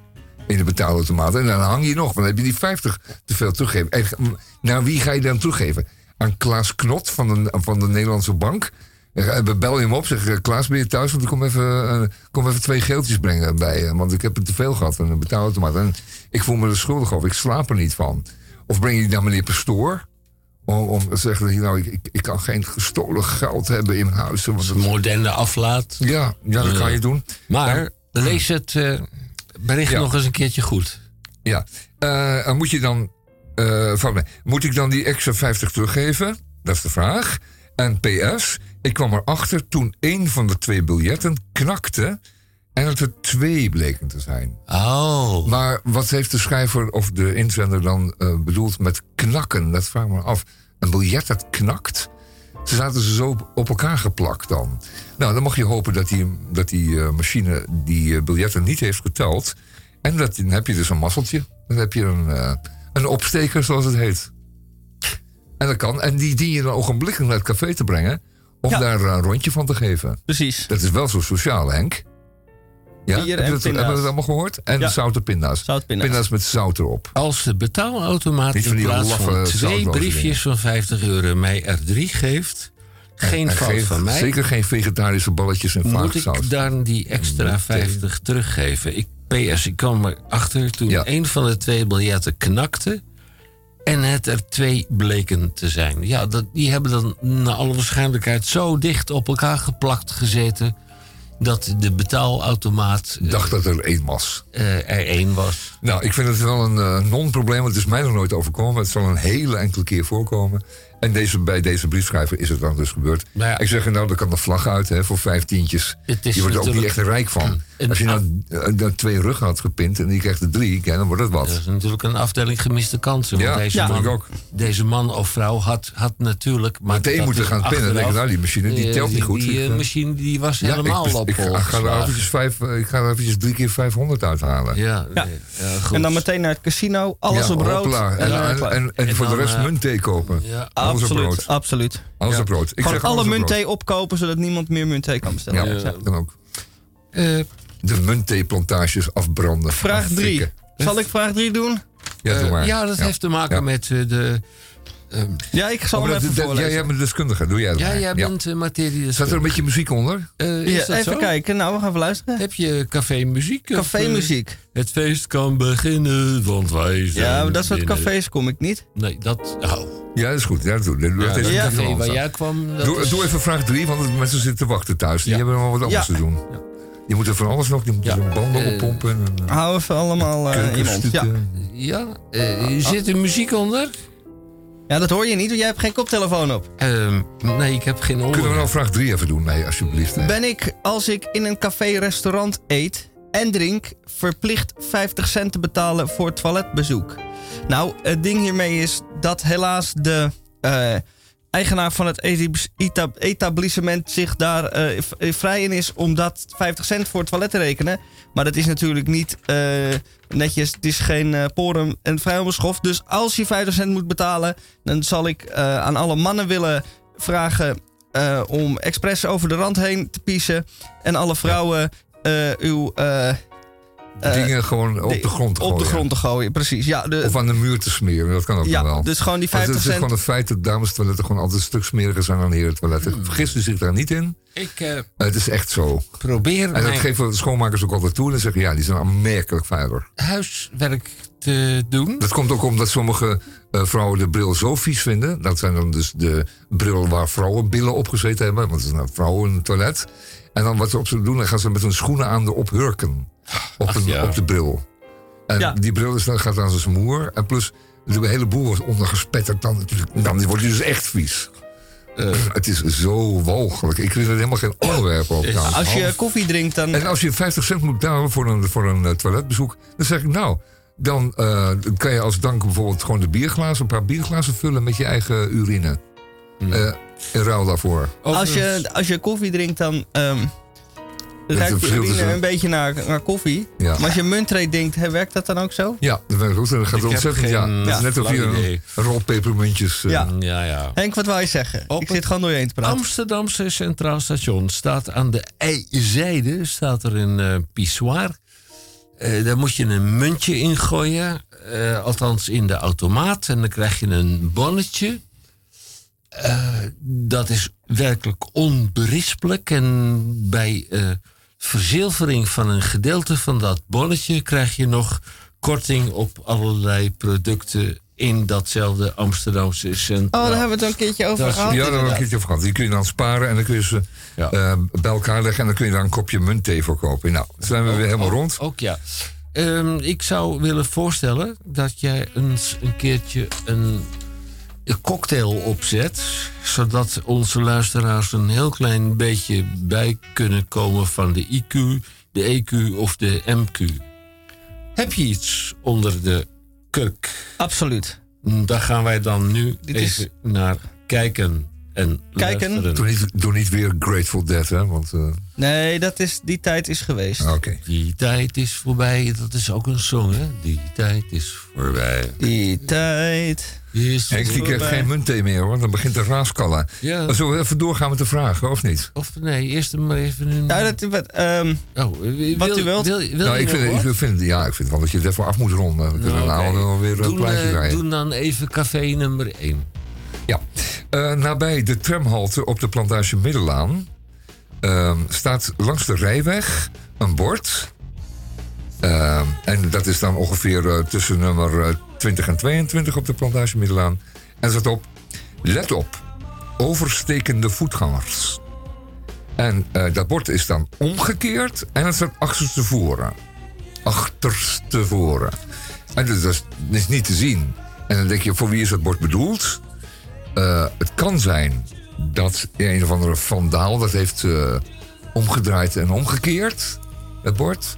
in de betaalautomaat. En dan hang je nog, want dan heb je die 50 te veel teruggegeven. En naar wie ga je dan teruggeven? Aan Klaas Knot van de, van de Nederlandse Bank. En We bellen hem op, zeggen Klaas, ben je thuis? Want ik kom even, eh, kom even twee geeltjes brengen bij. Want ik heb het te veel gehad aan een betaalautomaat. En ik voel me er schuldig over, ik slaap er niet van. Of breng je die naar meneer Pastoor? Om, om te zeggen, nou, ik, ik, kan geen gestolen geld hebben in huis. Want Moderne aflaat. ja, ja, dat kan je doen. Maar lees het eh, bericht Ja. nog eens een keertje goed. Ja, Eh, moet je dan. eh, van, mij, moet ik dan die extra 50 teruggeven? Dat is de vraag. En PS, ik kwam erachter toen een van de twee biljetten knakte. En dat er twee bleken te zijn. Oh. Maar wat heeft de schrijver of de inzender dan eh, bedoeld met knakken? Dat vraag ik me af. Een biljet dat knakt? Ze zaten ze zo op- elkaar geplakt dan. Nou, dan mag je hopen dat die, dat die eh, machine die eh, biljetten niet heeft geteld. En dat, dan heb je dus een mazzeltje. Dan heb je een, eh, een opsteker, zoals het heet. En dat kan. En die dien je dan ogenblikkelijk naar het café te brengen. Om Ja. daar een rondje van te geven. Precies. Dat is wel zo sociaal, Henk. Ja, Bier hebben en we het, pinda's. hebben we het allemaal gehoord? En Ja. zoute pinda's. Zoutpinda's. Pinda's met zout erop. Als de betaalautomaat in plaats laffe van twee briefjes dingen. van 50 euro mij er drie geeft, geen En fout van mij, Zeker geen vegetarische balletjes en moet vaagzout. ik dan die extra 50 teruggeven. Ik, PS, ik kwam erachter toen Ja. een van de twee biljetten knakte en het er twee bleken te zijn. Ja, dat, die hebben dan naar alle waarschijnlijkheid zo dicht op elkaar geplakt gezeten dat de betaalautomaat Ik dacht dat er één was. eh, er één was. Nou, ik vind het wel een eh, non-probleem. want Het is mij nog nooit overkomen. Het zal een hele enkele keer voorkomen. En deze, bij deze briefschrijver is het dan dus gebeurd. Ja. ik zeg, nou, daar kan de vlag uit hè, voor vijf tientjes. Het is je wordt er ook niet echt rijk van. Als je nou eh, nou twee ruggen had gepint en die krijgt er drie, ja, dan wordt het wat. Dat is natuurlijk een afdeling gemiste kansen. Want Ja, deze, ja, man, ook. deze man of vrouw had, had natuurlijk... Maar Meteen moeten gaan pinnen. Denk ik, nou, die machine die eh, telt niet goed. Die, eh, machine die was Ja, helemaal ik, op ik, ik, ga er eventjes vijf, ik ga er eventjes drie keer 500 uithalen. Ja, Ja. nee, ja, goed. En dan meteen naar het casino, alles Ja, op rood. En, en, klaar. en, en En voor de rest eh, muntthee kopen. Ja. Alles op absoluut, rood. absoluut. Alles Ja. op rood. Ik Gewoon alle op muntthee opkopen, zodat niemand meer muntthee kan bestellen. Ja, dat kan ook. Eh, De munttheeplantages afbranden. Vraag 3. Affikken. Zal ik vraag 3 doen? Ja, doe eh, maar. ja, dat heeft te maken Ja. met eh, de... ehm, Ja, ik zal Oh, hem even dat- voorlezen. jij bent de deskundige, doe jij dat ja, maar. jij bent uh, materie... Staat er een beetje muziek onder? Eh, Ja, even zo? kijken, nou we gaan even luisteren. Heb je café-muziek? of, Café-muziek. eh, het feest kan beginnen, want wij zijn Ja, maar dat soort binnen. cafés kom ik niet. Nee, dat... Oh. Ja, dat is goed. Ja, dat doe, doe, Ja, dat is dat een café waar jij kwam... Doe, is- doe even vraag 3, want de mensen zitten te wachten thuis. Die Ja. hebben nog wat anders Ja. te doen. Die moeten van alles nog. Moeten Ja, hun banden eh, oppompen. En, eh, Hou even allemaal eh, in je mond. Ja. Ja, zit er muziek onder? ja, dat hoor je niet, want jij hebt geen koptelefoon op. Ehm, nee, ik heb geen Kunnen we oren. nou vraag 3 even doen? Nee, alsjeblieft. Ben ik, als ik in een café-restaurant eet en drink, verplicht 50 cent te betalen voor toiletbezoek? Nou, het ding hiermee is dat helaas de eh, eigenaar van het etab- eta- etablissement zich daar eh, eh, vrij in is om dat 50 cent voor het toilet te rekenen. Maar dat is natuurlijk niet eh, netjes. Het is geen eh, porum en vrijheidschof. Dus als je 50 cent moet betalen, dan zal ik aan alle mannen willen vragen om expres over de rand heen te piezen. En alle vrouwen uw Dingen gewoon op de grond te op de gooien. grond te gooien. Precies. Ja, de, Of aan de muur te smeren, dat kan ook ja nog wel. dus gewoon die Want 50 het is cent. gewoon een feit dat damestoiletten gewoon altijd een stuk smeriger zijn dan herentoiletten. Vergist u zich daar niet in. Ik eh, Eh, het is echt zo. probeer En dat mijn geven de schoonmakers ook altijd toe. En zeggen ja, die zijn aanmerkelijk vuiler. huiswerk te doen. Dat komt ook omdat sommige eh, vrouwen de bril zo vies vinden. Dat zijn dan dus de bril waar vrouwenbillen op gezeten hebben. Want het is een vrouwentoilet. En dan wat ze op ze doen, dan gaan ze met hun schoenen aan erop hurken. Op, een, ja. op de bril. En Ja. die bril is dan, gaat aan zijn smoer. En plus, de hele boel wordt ondergespetterd. Dan, natuurlijk, dan wordt hij dus echt vies. Eh, Het is zo walgelijk. Ik vind er helemaal geen onderwerp op. Nou, Als je koffie drinkt, dan. en als je 50 cent moet betalen voor een, voor een eh, toiletbezoek, dan zeg ik nou, dan eh, dan kan je als dank bijvoorbeeld gewoon de bierglazen, een paar bierglazen vullen met je eigen urine. Eh in ruil daarvoor. Als je, als je koffie drinkt, dan ehm ruikt tussen- een beetje naar, naar koffie. Ja. Maar als je muntrate drinkt, hè, werkt dat dan ook zo? Ja, dat werkt goed. En dat gaat Ik ontzettend. geen Ja, dat is net of je rol pepermuntjes. eh, Ja. ja, ja. Henk, wat wil je zeggen? Op ik het zit gewoon door je heen te praten. Amsterdamse Centraal Station staat aan de zijde staat er een eh, pissoir. Eh, daar moet je een muntje in gooien. althans in de automaat. En dan krijg je een bonnetje. Eh, dat is werkelijk onberispelijk. En bij eh, verzilvering van een gedeelte van dat bonnetje... krijg je nog korting op allerlei producten... in datzelfde Amsterdamse Centraal. Oh, daar hebben we het al een keertje over Dat is- gehad. Ja, daar hebben we een keertje over gehad. Die kun je dan sparen en dan kun je ze Ja. eh, bij elkaar leggen. En dan kun je daar een kopje muntthee voor kopen. Nou, dan zijn we weer helemaal rond. Ook ja. Ehm, ik zou willen voorstellen dat jij eens een keertje een cocktail opzet. Zodat onze luisteraars een heel klein beetje bij kunnen komen van de IQ, de EQ of de MQ. Heb je iets onder de kurk? Absoluut. Daar gaan wij dan nu Dit even is- naar kijken. En Kijken? luisteren. Doe niet, doe niet weer Grateful Dead, hè? Want, eh, Nee, dat is, die tijd is geweest. oké. Die tijd is voorbij. Dat is ook een song, hè? Die tijd is voorbij. Die tijd. Is Henk, die krijgt geen muntthee meer, hoor. Dan begint de raaskallen. Ja. Zullen we even doorgaan met de vragen, of niet? Of nee, eerst maar even een... Ja, dat, wat, ehm, oh, wil, wat u wilt. Wil, wil nou, ik vind, ik vind, ja, ik vind wel dat je het even af moet ronden. We kunnen Nou, nou oké. wel weer een Doen, plaatje eh. Doen dan even café nummer 1. Ja. Eh, nabij de tramhalte op de plantage Middelaan ehm, staat langs de rijweg een bord. Ehm, en dat is dan ongeveer eh, tussen nummer eh, 20 en 22 op de plantage Middelaan. En staat op: Let op, overstekende voetgangers. En eh, dat bord is dan omgekeerd en het staat achterstevoren. Achterstevoren. En dat is, dat is niet te zien. En dan denk je, voor wie is dat bord bedoeld? Eh, het kan zijn dat een of andere vandaal dat heeft eh, omgedraaid en omgekeerd, het bord.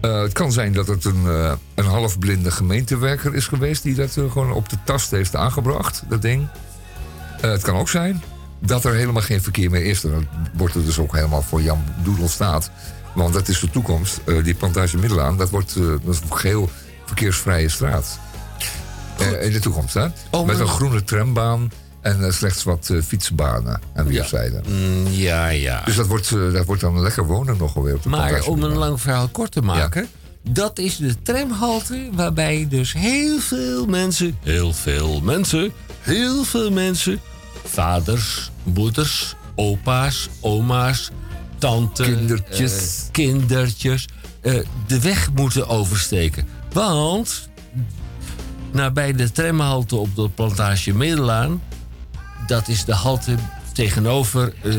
Eh, het kan zijn dat het een, eh, een halfblinde gemeentewerker is geweest die dat eh, gewoon op de tast heeft aangebracht, dat ding. Het kan ook zijn dat er helemaal geen verkeer meer is. Dan wordt er dus ook helemaal voor Jan Doedel staat. Want dat is de toekomst. Die plantage Middelaan, dat wordt dat is een geheel verkeersvrije straat. In de toekomst, hè? Oh, Met een groene trambaan en eh, slechts wat eh, fietsbanen aan weerszijden. Mm, ja, ja. Dus dat wordt, eh, dat wordt dan lekker wonen nog alweer op de Maar om een lang verhaal kort te maken... dat is de tramhalte waarbij dus heel veel mensen... heel veel mensen, heel veel mensen... vaders, moeders, opa's, oma's, tanten... Kindertjes. kindertjes... de weg moeten oversteken. Want nabij de tramhalte op de plantage Middelaan... dat is de halte tegenover... eh,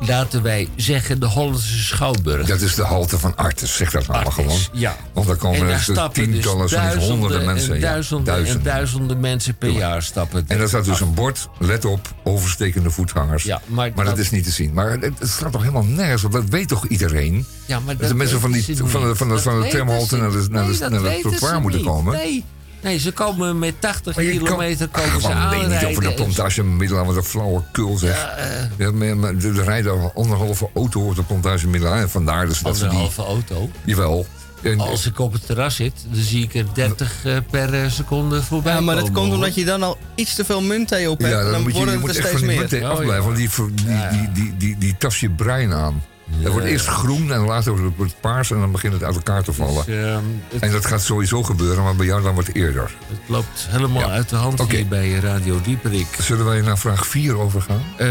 laten wij zeggen, de Hollandse Schouwburg. Dat is de halte van Artes, zeg dat nou maar gewoon. Ja. Want daar komen daar er dus tientallen, duizenden honderden mensen. En ja, duizenden, en duizenden mensen per jaar stappen. En daar staat dus een bord, let op, overstekende voetgangers. Ja, maar dat, dat- is niet te zien. Maar het, het staat toch helemaal nergens op. Dat weet toch iedereen? Ja, maar dat, de mensen van, die, van, de, van, de, van de tramhalte naar de, naar de, naar trottoir moeten niet. komen. Nee. Nee, ze komen met 80 Maar je kan- kilometer komen ze Ach, man, nee, niet over de plantage Middelaan, wat een flauwe kul zeg. Ja, eh. Ja, maar, maar er rijden anderhalve auto op de plantage Middelaan. En vandaar dus dat ze die... Anderhalve auto. Jawel. En, Als ik op het terras zit, dan zie ik er 30 eh, per eh, seconde voorbij Ja, maar dat komen, komt omdat je dan al iets te veel muntthee op hebt. ja, en dan, dan moet je, worden je moet er echt van steeds die meer. munten Oh, afblijven. Want die, die, die, die, die, die, tas je brein aan. Dat wordt eerst groen en later wordt het paars en dan begint het uit elkaar te vallen. Dus, ehm, het, En dat gaat sowieso gebeuren, maar bij jou dan wat eerder. het loopt helemaal Ja. uit de hand hier bij Radio Dieperik. Zullen wij naar vraag 4 overgaan? Ehm,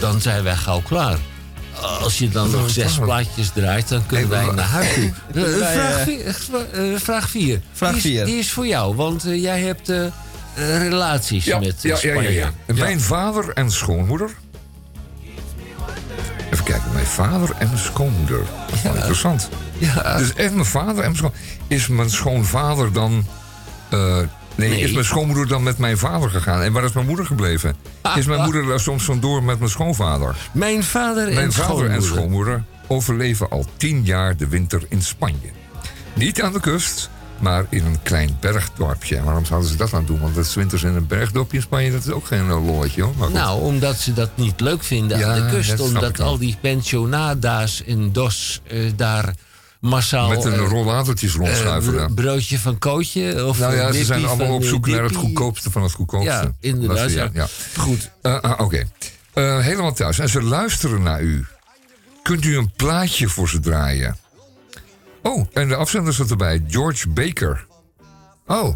dan zijn wij gauw klaar. Als je dan nog zes klaar. plaatjes draait, dan kunnen wij maar- naar huis toe. Eh, vraag eh, 4. vraag vier. Vraag Die is- vier. Die is voor jou, want eh, jij hebt eh, eh, relaties Ja, met eh, ja, ja, Spanje. ja, ja. Mijn vader en schoonmoeder. Even kijken, mijn vader en mijn schoonmoeder. Dat is wel interessant. Ja. Dus echt mijn vader en mijn schoon... Is mijn schoonvader dan... eh, nee, Nee. is mijn schoonmoeder dan met mijn vader gegaan? En waar is mijn moeder gebleven? Is mijn moeder daar soms vandoor met mijn schoonvader? Mijn vader en Mijn vader schoonmoeder. en schoonmoeder overleven al tien jaar de winter in Spanje. Niet aan de kust, maar in een klein bergdorpje. En waarom zouden ze dat aan doen? Want dat is winters in een bergdorpje in Spanje, dat is ook geen eh, lolletje hoor. Maar. Nou, omdat ze dat niet leuk vinden Ja, aan de kust. Omdat al die pensionada's in DOS eh, daar massaal... Met een eh, rollatortjes rondschuiven. bro- broodje van Kootje. Of nou ja, een ze zijn allemaal op zoek naar het goedkoopste van het goedkoopste. Ja, inderdaad, is- ja. Goed. Oké. Helemaal thuis. En ze luisteren naar u. Kunt u een plaatje voor ze draaien? Oh, en de afzender zit erbij. George Baker. Oh,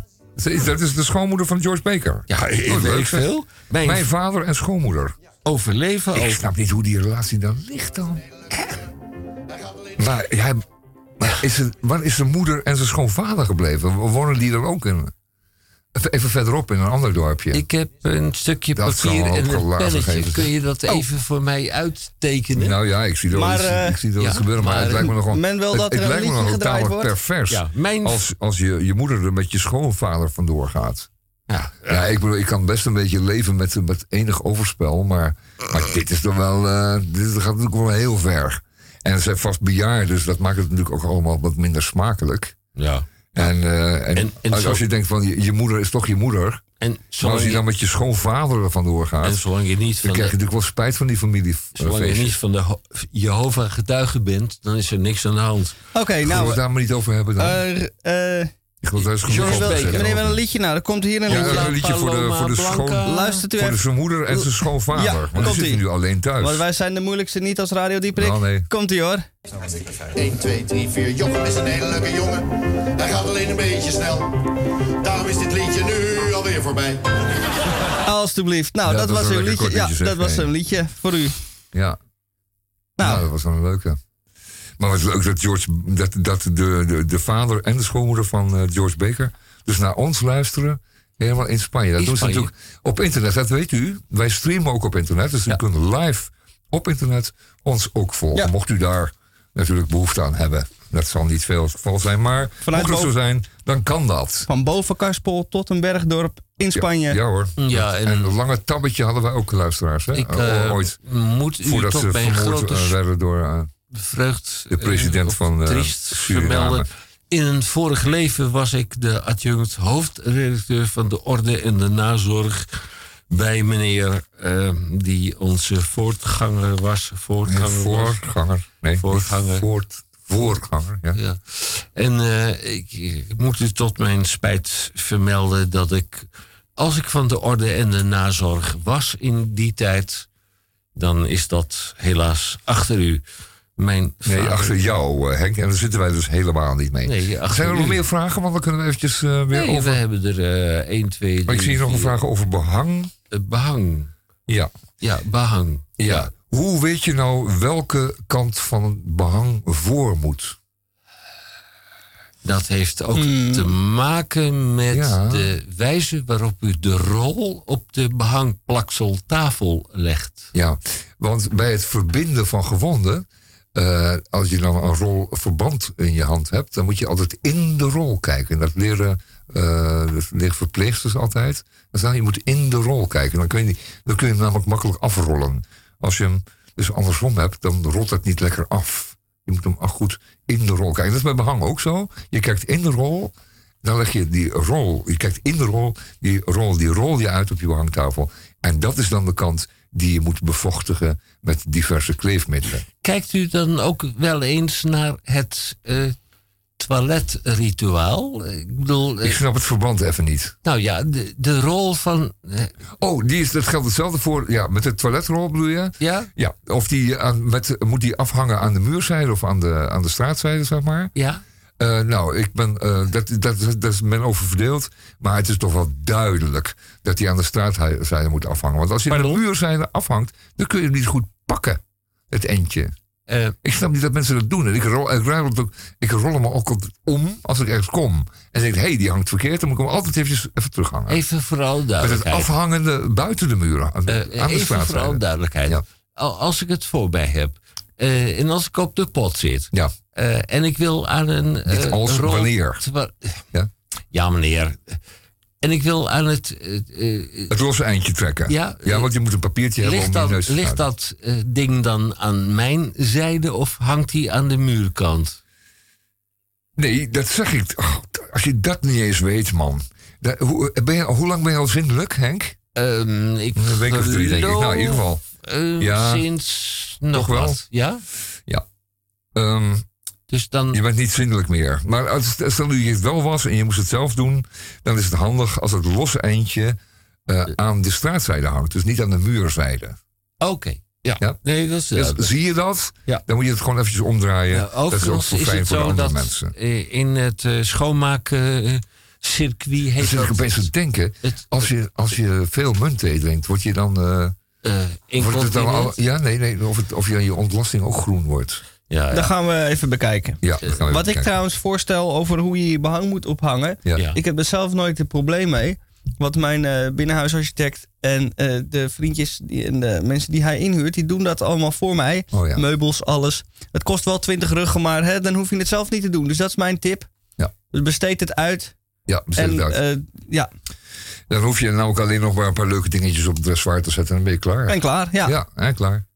dat is de schoonmoeder van George Baker. Ja, Oh, weet ik zeg. veel. Mijn, Mijn vader en schoonmoeder. overleven Ik over... snap niet hoe die relatie dan ligt dan. Maar, ja, maar is het, waar is de moeder en zijn schoonvader gebleven? Wonen die dan ook in? Even- verderop in een ander dorpje. Ik heb een stukje Dat papier en een pennetje. Kun je dat Oh. even voor mij uittekenen? Nou ja, ik zie er wel Maar, iets, eh, ik zie er ja, gebeuren, maar, maar het lijkt me nogal... men wil het- dat het, er een lijkt me liedje nogal gedraaid tamelijk wordt? pervers. Ja, mijn- Als, als je, je moeder er met je schoonvader vandoor gaat. Ja. Ja, ik, bedoel, ik kan best een beetje leven met, met enig overspel, maar, maar dit is toch wel, eh, dit gaat natuurlijk wel heel ver. En ze zijn vast bejaard, dus dat maakt het natuurlijk ook allemaal wat minder smakelijk. ja. En, eh, en, En- en als, zo- als je denkt van je, je moeder is toch je moeder, En maar als je dan met je schoonvader er vandoor gaat, en zolang je niet dan van krijg je de, natuurlijk wel spijt van die familie. zolang je niet van de Ho- Jehovah getuige bent, dan is er niks aan de hand. Oké, Nou, we nou... het daar maar niet over hebben dan. eh, eh, ik genoeg meneer, wil, zeggen. een liedje nou. Er komt hier een Ja, liedje. een liedje voor de, voor de, schoon, Blanca. Luistert u voor de zijn moeder en zijn schoonvader. Ja, want die komt-ie. zitten nu alleen thuis. Want wij zijn de moeilijkste niet als Radio Dieperik. Nou, nee. Komt ie hoor. 1, 2, 3, 4. Jochem is een hele leuke jongen. Hij gaat alleen een beetje snel. Daarom is dit liedje nu alweer voorbij. Alsjeblieft. Nou, Ja, dat, was een liedje. Ja, dat was een liedje voor u. Ja. Nou. Nou, dat was wel een leuke. Maar wat leuk dat, George, dat, dat de, de, de vader en de schoonmoeder van eh, George Baker dus naar ons luisteren. Helemaal in Spanje. Dat In doen ze natuurlijk op internet. Dat weet u. Wij streamen ook op internet. Dus Ja. u kunt live op internet ons ook volgen. Ja. Mocht u daar natuurlijk behoefte aan hebben. Dat zal niet veel het geval zijn. Maar Vanuit mocht het zo boven- zijn, dan kan dat. Van Bovenkarspol tot een bergdorp in Spanje. Ja hoor. Ja, en, en- een lange tabbetje hadden wij ook luisteraars. Hè? Ik eh, ooit. moet u Voordat ze mijn vermoord grote eh, werden door... eh, vreugd de president eh, van, eh, triest vermelden. In een vorig leven was ik de adjunct hoofdredacteur van de Orde en de Nazorg bij meneer eh, die onze voortganger was. Nee, Voortganger voorganger. Nee, Voorganger. Voort, voorganger, ja. Ja. En ik, ik moet u tot mijn spijt vermelden dat ik, als ik van de orde en de nazorg was in die tijd, dan is dat helaas achter u. Mijn Nee, vader- achter jou, eh, Henk. En daar zitten wij dus helemaal niet mee. Nee, achter Zijn er nog u. meer vragen? Want dan kunnen we eventjes eh, weer Nee, over... we hebben er eh 1, 2, 3, Maar ik zie hier nog een vraag over behang. behang. Ja. Ja, behang. ja. Hoe weet je nou welke kant van het behang voor moet? Dat heeft ook te maken met Ja. de wijze waarop u de rol op de behangplakseltafel legt. Ja, Want bij het verbinden van gewonden, eh, als je dan een rol verband in je hand hebt, dan moet je altijd in de rol kijken. En dat leren, eh, dat verpleegsters altijd. Dan zeggen je moet in de rol kijken. Dan kun, je, dan hem namelijk makkelijk afrollen. Als je hem dus andersom hebt, dan rolt het niet lekker af. Je moet hem goed in de rol kijken. Dat is bij behang ook zo. Je kijkt in de rol, dan leg je die rol, je kijkt in de rol, die rol, die rol je uit op je behangtafel. En dat is dan de kant die je moet bevochtigen met diverse kleefmiddelen. Kijkt u dan ook wel eens naar het eh, toiletrituaal? Ik bedoel... Ik snap het verband even niet. Nou ja, de, de rol van... eh, Oh, die is, dat geldt hetzelfde voor. Ja, met de toiletrol bedoel je? Ja. Ja, of die aan, met, moet die afhangen aan de muurzijde of aan de, aan de straatzijde, zeg maar? Ja. Eh, nou, ik ben, eh, dat, dat, dat is men over verdeeld. Maar het is toch wel duidelijk dat hij aan de straatzijde moet afhangen. Want als je aan de muurzijde afhangt, dan kun je hem niet goed pakken, het endje. Eh, ik snap niet dat mensen dat doen. En ik rol, ik, ook, ik rol hem ook om als ik ergens kom. En denk, hé, hey, die hangt verkeerd. Dan moet ik hem altijd eventjes even terughangen. Even vooral Met het duidelijkheid. afhangende buiten de muren. Aan, de even vooral duidelijkheid. Al- Als ik het voorbij heb en als ik op de pot zit Ja. Eh, en ik wil aan een. eh, als, rol- wanneer? Ja? ja, meneer. En ik wil aan het. eh, Het losse eindje trekken. Ja, ja want je moet een papiertje hebben om dat, neus te ligt dat ding dan aan mijn zijde of hangt die aan de muurkant? Nee, dat zeg ik. Oh, als je dat niet eens weet, man. Hoe, ben je, hoe lang ben je al zindelijk, Henk? Ehm, ik een week of drie, denk ik. Nou, in ieder geval. Ja, Sinds nog wel? wat. Ja? Ja. Ehm, dus dan... Je bent niet zindelijk meer. Maar als, stel nu je het wel was en je moest het zelf doen... dan is het handig als het losse eindje eh, aan de straatzijde hangt. Dus niet aan de muurzijde. Oké. Ja. Nee, dat is Dus duidelijk. zie je dat? Ja. Dan moet je het gewoon eventjes omdraaien. Ja, dat is ook voor is fijn voor de zo andere dat mensen. eh, in het eh, schoonmaken circuit heet zit ik dat... opeens denken. Als je, als je veel muntthee drinkt, word je dan... eh, wordt het dan al, ja, nee, nee. Of, het, of je, je ontlasting ook groen wordt. Ja, Dat gaan we even bekijken. Ja, even Wat ik bekijken. trouwens voorstel over hoe je je behang moet ophangen. Ja. Ja. Ik heb er zelf nooit een probleem mee. Wat mijn eh, binnenhuisarchitect en eh, de vriendjes die, en de mensen die hij inhuurt, die doen dat allemaal voor mij. Oh ja. Meubels, alles. Het kost wel 20 ruggen, maar hè, dan hoef je het zelf niet te doen. Dus dat is mijn tip. Ja. Dus besteed het uit. Ja, besteed het uit. eh, ja, Dan hoef je nou ook alleen nog maar een paar leuke dingetjes op het dressoir te zetten en dan ben je klaar. En klaar, ja. Ja, en klaar.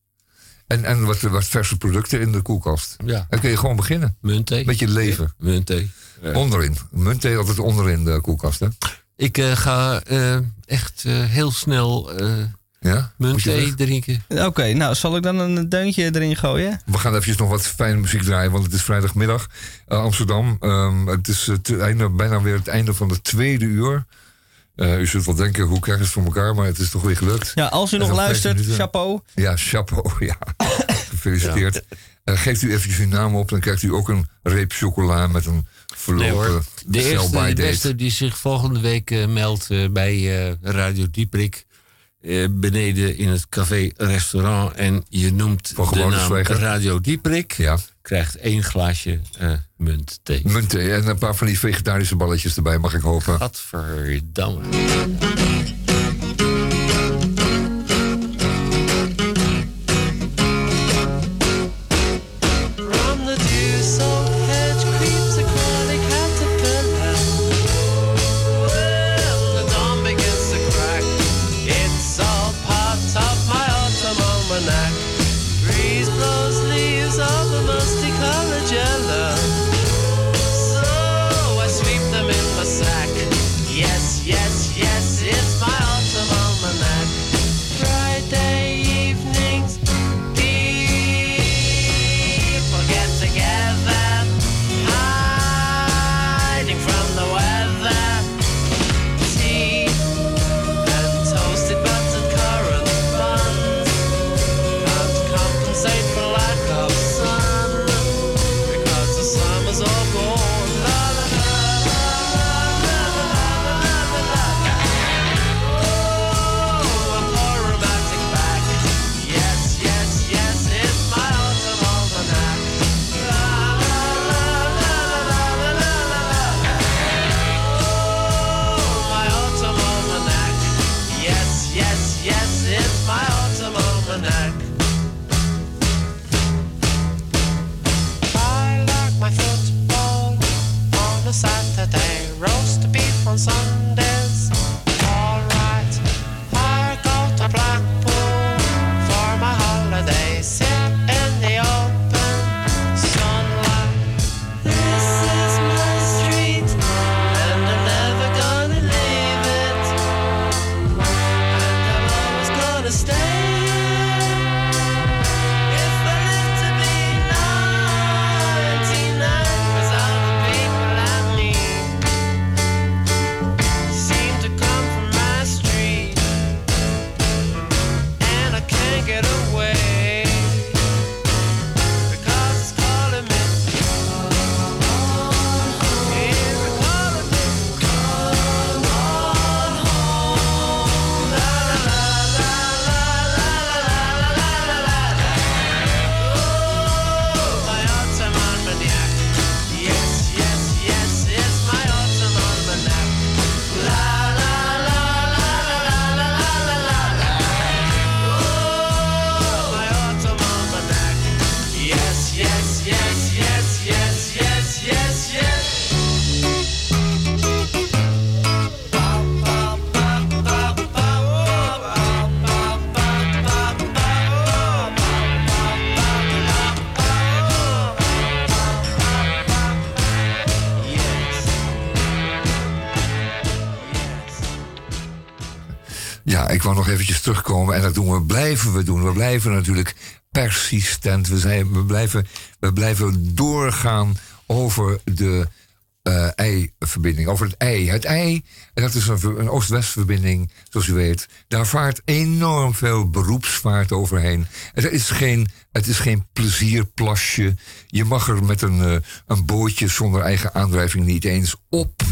En, en wat, wat verse producten in de koelkast. Ja. Dan kun je gewoon beginnen. Muntthee. Beetje leven. Muntthee. Onderin. Muntthee altijd onderin de koelkast, hè? Ik eh, ga eh, echt eh, heel snel eh Ja? Je weg? drinken. Oké, nou zal ik dan een deuntje erin gooien? We gaan even nog wat fijne muziek draaien, want het is vrijdagmiddag. Amsterdam. Ehm, het is het einde, bijna weer het einde van de tweede uur. Eh, u zult wel denken, hoe krijg je het voor elkaar? Maar het is toch weer gelukt. Ja, als u nog luistert, minuten. chapeau. Ja, chapeau, ja. Gefeliciteerd. Eh, geeft u eventjes uw naam op, dan krijgt u ook een reep chocola met een Nee verlopen hoor. De eerste, de beste die zich volgende week eh, meldt bij eh, Radio Dieprik. eh, beneden in het café-restaurant. En je noemt de naam zwijger. Radio Dieprik. Ja. Krijgt één glaasje eh munt thee. Munten en een paar van die vegetarische balletjes erbij, mag ik hopen. Gadverdamme. Ik wou nog eventjes terugkomen en dat doen we, blijven we doen. We blijven natuurlijk persistent. We, zijn, we, blijven, we blijven doorgaan over de eh, ei-verbinding, over het ei. Het ei, dat is een oost-west-verbinding, zoals u weet. Daar vaart enorm veel beroepsvaart overheen. Het is geen, het is geen plezierplasje. Je mag er met een, eh, een bootje zonder eigen aandrijving niet eens op.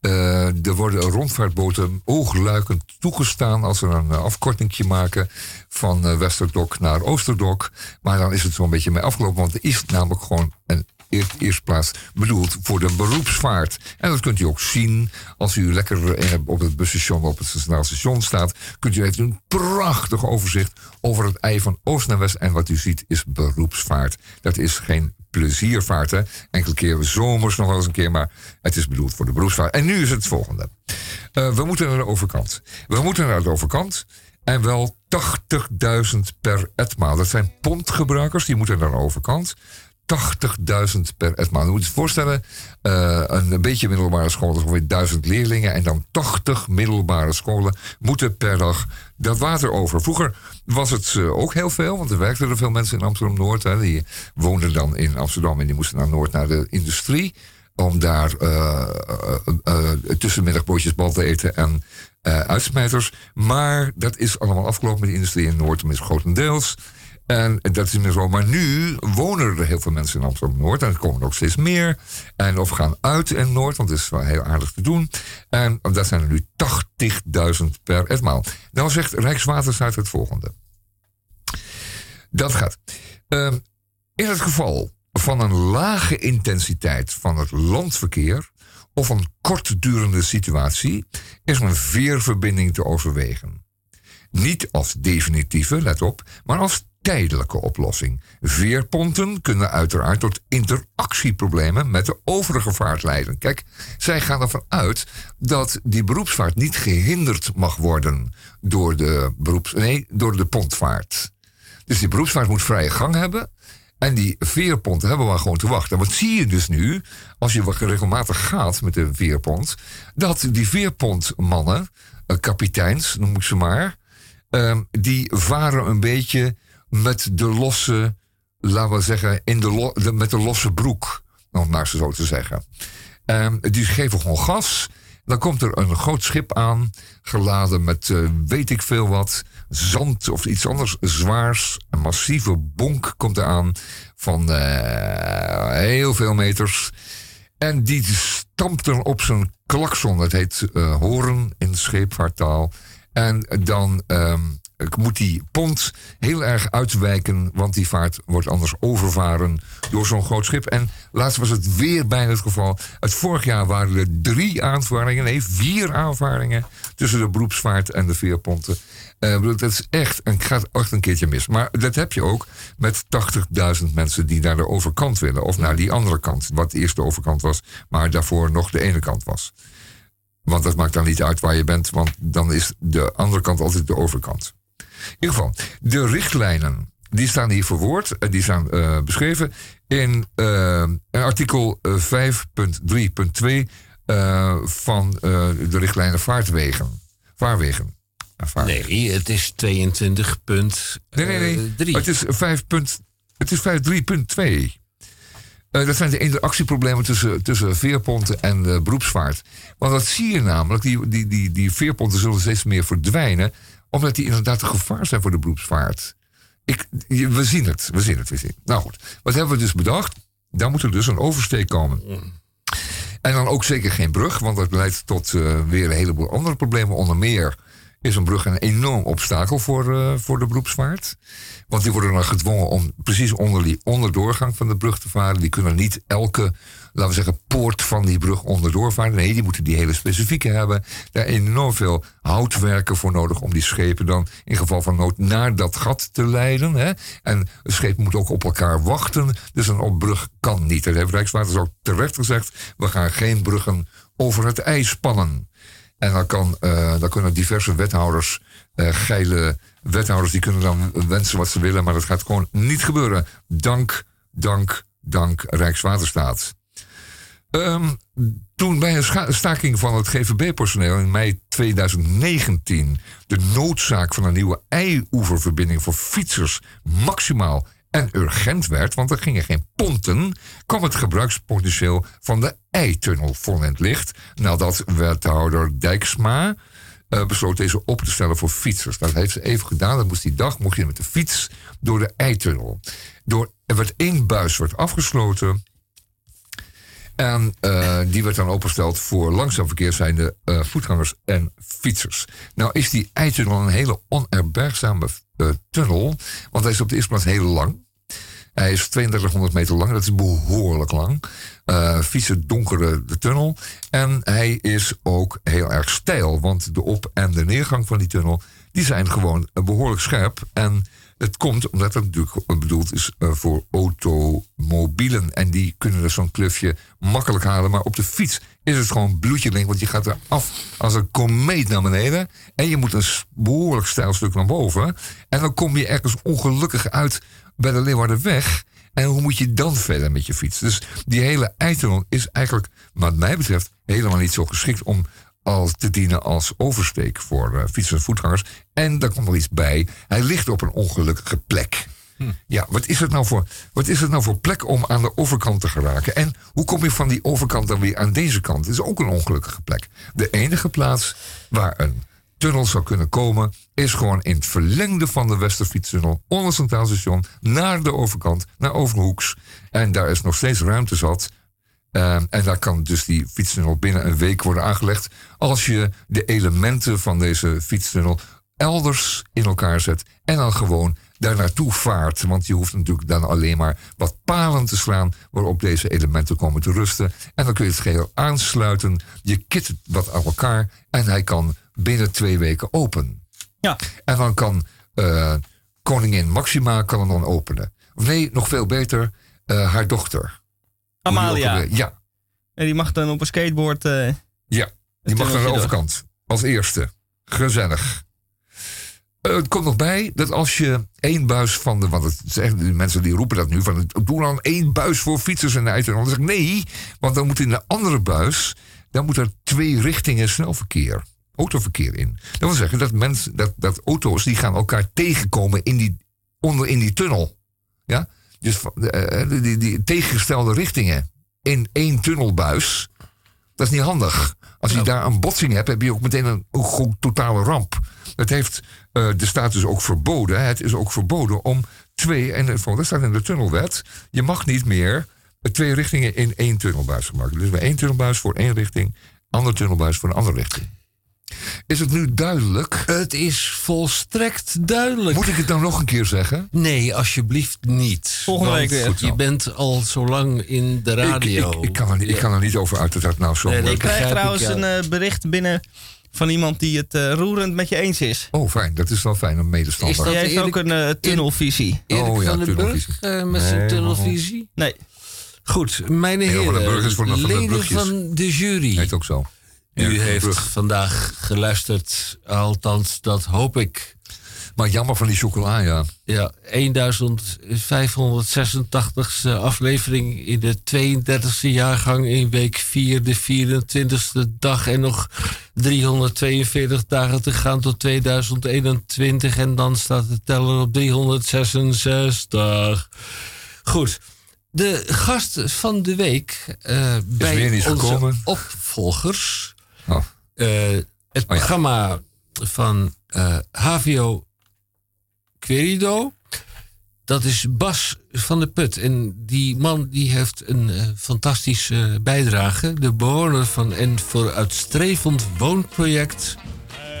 Eh, er worden rondvaartboten oogluikend toegestaan als ze een uh, afkortingje maken van eh, Westerdok naar Oosterdok. Maar dan is het zo'n beetje mee afgelopen, want er is namelijk gewoon een eer- eerste plaats bedoeld voor de beroepsvaart. En dat kunt u ook zien als u lekker eh, op het busstation op het Centraal Station staat. Kunt u even een prachtig overzicht over het ei van oost naar west. En wat u ziet is beroepsvaart. Dat is geen pleziervaart. Hè? Enkele keer zomers nog wel eens een keer, maar het is bedoeld voor de beroepsvaart. En nu is het volgende. Eh, we moeten naar de overkant. We moeten naar de overkant. En wel 80.000 per etmaal. Dat zijn pondgebruikers, die moeten naar de overkant. 80.000 per etmaal. Je moet je voorstellen, eh, een, beetje middelbare is ongeveer 1000 leerlingen. En dan 80 middelbare scholen moeten per dag dat water over. Vroeger was het eh, ook heel veel, want er werkten er veel mensen in Amsterdam-Noord. Die woonden dan in Amsterdam en die moesten naar Noord, naar de industrie. Om daar tussenmiddagbootjes bal te eten en uitsmijters. Maar dat is allemaal afgelopen met de industrie in Noord, tenminste grotendeels. En dat is meer zo. Maar nu wonen er heel veel mensen in Amsterdam-Noord. En er komen er ook steeds meer. En of gaan uit in Noord, want dat is wel heel aardig te doen. En dat zijn er nu 80.000 per etmaal. Dan zegt Rijkswaterstaat het volgende. Dat gaat. Ehm, in het geval van een lage intensiteit van het landverkeer of een kortdurende situatie is een veerverbinding te overwegen. Niet als definitieve, let op, maar als tijdelijke oplossing. Veerponten kunnen uiteraard tot interactieproblemen met de overige vaart leiden. Kijk, zij gaan ervan uit dat die beroepsvaart niet gehinderd mag worden door de, beroeps, nee, door de pontvaart. Dus die beroepsvaart moet vrije gang hebben. En die veerponten hebben maar gewoon te wachten. En wat zie je dus nu, als je regelmatig gaat met de veerpont, dat die veerpontmannen, eh, kapiteins noem ik ze maar, ehm, die varen een beetje met de losse, laten we zeggen, in de met de losse broek, om maar zo te zeggen. Ehm, die geven gewoon gas. Dan komt er een groot schip aan, geladen met eh, weet ik veel wat, zand of iets anders zwaars. Een massieve bonk komt eraan van eh, heel veel meters. En die stampt dan op zijn klakson. Dat heet eh, horen in scheepvaarttaal. En dan ehm, moet die pont heel erg uitwijken, want die vaart wordt anders overvaren door zo'n groot schip. En laatst was het weer bijna het geval. Het vorig jaar waren er drie aanvaringen, nee, vier aanvaringen tussen de beroepsvaart en de veerponten. Eh, dat is echt, en gaat echt een keertje mis. Maar dat heb je ook met 80.000 mensen die naar de overkant willen. Of naar die andere kant, wat eerst de overkant was, maar daarvoor nog de ene kant was. Want dat maakt dan niet uit waar je bent, want dan is de andere kant altijd de overkant. In ieder geval, de richtlijnen, die staan hier verwoord, en die staan eh, beschreven in eh, artikel eh, 5.3.2 eh, van eh, de richtlijnen vaartwegen. Vaarwegen. Nee, het is 22 punt Nee, nee, eh, het is 5. punt- Het is 5.3.2. Eh, dat zijn de interactieproblemen tussen, tussen veerponten en eh, beroepsvaart. Want dat zie je namelijk, die, die, die, die veerponten zullen steeds meer verdwijnen, omdat die inderdaad een gevaar zijn voor de beroepsvaart. Ik, we zien het, we zien het, we zien het. Nou goed, wat hebben we dus bedacht? Daar moet er dus een oversteek komen. En dan ook zeker geen brug, want dat leidt tot eh, weer een heleboel andere problemen. Onder meer is een brug een enorm obstakel voor, eh, voor de beroepsvaart. Want die worden dan gedwongen om precies onder die onderdoorgang van de brug te varen. Die kunnen niet elke, laten we zeggen, poort van die brug onderdoor varen. Nee, die moeten die hele specifieke hebben. Daar enorm veel houtwerken voor nodig om die schepen dan in geval van nood naar dat gat te leiden. Hè? En het schip moet ook op elkaar wachten. Dus een op brug kan niet. Dat heeft Rijkswaterstaat ook terecht gezegd. We gaan geen bruggen over het ijs spannen. En eh, dan kunnen diverse wethouders, eh, geile wethouders, die kunnen dan wensen wat ze willen, maar dat gaat gewoon niet gebeuren. Dank, dank, dank Rijkswaterstaat. Ehm, toen bij een staking van het GVB-personeel in mei 2019 de noodzaak van een nieuwe ei-oeververbinding voor fietsers maximaal en urgent werd, want er gingen geen ponten, kwam het gebruikspotentieel van de eitunnel vol in het licht nadat wethouder Dijksma eh, besloot deze op te stellen voor fietsers. Dat heeft ze even gedaan. Dat moest die dag mocht je met de fiets door de eitunnel. Door, er werd één buis werd afgesloten. En eh, die werd dan opengesteld voor langzaam verkeer zijnde eh, voetgangers en fietsers. Nou is die eitunnel een hele onerbergzame tunnel. Want hij is op de eerste plaats heel lang. Hij is 3200 meter lang, dat is behoorlijk lang. Eh vieze donkere tunnel. En hij is ook heel erg steil, want de op- en de neergang van die tunnel... die zijn gewoon eh, behoorlijk scherp. En het komt omdat het natuurlijk bedoeld is eh, voor automobielen. En die kunnen dus zo'n klufje makkelijk halen. Maar op de fiets is het gewoon bloedje link. Want je gaat er af als een komeet naar beneden. En je moet een behoorlijk steil stuk naar boven. En dan kom je ergens ongelukkig uit bij de Leeuwardenweg. En hoe moet je dan verder met je fiets? Dus die hele eitunnel is eigenlijk, wat mij betreft, helemaal niet zo geschikt om als te dienen als oversteek voor eh, fietsers en voetgangers. En daar komt nog iets bij. Hij ligt op een ongelukkige plek. Ja, wat is, het nou voor, wat is het nou voor plek om aan de overkant te geraken? En hoe kom je van die overkant dan weer aan deze kant? Het is ook een ongelukkige plek. De enige plaats waar een tunnel zou kunnen komen... is gewoon in het verlengde van de Westerfietstunnel... onder Centraal Station, naar de overkant, naar Overhoeks. En daar is nog steeds ruimte zat... Ehm, en daar kan dus die fietstunnel binnen een week worden aangelegd. Als je de elementen van deze fietstunnel elders in elkaar zet. En dan gewoon daar naartoe vaart. Want je hoeft natuurlijk dan alleen maar wat palen te slaan. waarop deze elementen komen te rusten. En dan kun je het geheel aansluiten. Je kit het wat aan elkaar. En hij kan binnen twee weken open. Ja. En dan kan eh, koningin Maxima kan hem dan openen. Of nee, nog veel beter, eh, haar dochter. Ook Amalia. Ja, En die mag dan op een skateboard... eh, ja. Die mag naar de overkant. Als eerste. Gezellig. Eh, het komt nog bij dat als je één buis van de. Want het zeggen die mensen die roepen dat nu. Van, doe dan één buis voor fietsers en de eitunnel. Dan zeg ik nee, want dan moet in de andere buis. Dan moet er twee richtingen snelverkeer. Autoverkeer in. Dat wil zeggen dat, mensen, dat, dat auto's die gaan elkaar tegenkomen in die, onder in die tunnel. Ja? Dus van- eh, die, die, die tegengestelde richtingen in één tunnelbuis. Dat is niet handig. Als je daar een botsing hebt, heb je ook meteen een, een totale ramp. Het heeft eh, de staat dus ook verboden. Het is ook verboden om twee, en het- dat staat in de tunnelwet, je mag niet meer twee richtingen in één tunnelbuis gemaakt. Dus bij één tunnelbuis voor één richting, andere tunnelbuis voor een andere richting. Is het nu duidelijk? Het is volstrekt duidelijk. Moet ik het nou nog een keer zeggen? Nee, alsjeblieft niet. Volgende Want week weer. Je bent al zo lang in de radio. Ik, ik, ik, kan er niet, ik kan er niet over uit dat dat nou zo... Nee, ik krijg trouwens ik, ja. een eh, bericht binnen van iemand die het eh, roerend met je eens is. Oh, fijn. Dat is wel fijn, Is medestander. dat Die heeft ook een eh, tunnelvisie. Erik Oh, ja, van den Burg tunnelvisie. eh, met zijn tunnelvisie. Nee, Goed, mijn heren, is van de leden van de jury. Heet ook zo. U heeft vandaag geluisterd, althans dat hoop ik. Maar jammer van die chocola, ja. Ja, 1586 aflevering in de 32e jaargang in week 4, de 24e dag. En nog 342 dagen te gaan tot 2021. En dan staat de teller op 366. Goed. De gast van de week eh, bij weer niet onze gekomen. opvolgers. Oh. Eh, het programma van eh, HVO Querido. Dat is Bas van de Put. En die man die heeft een eh, fantastische bijdrage. De bewoner van een vooruitstrevend woonproject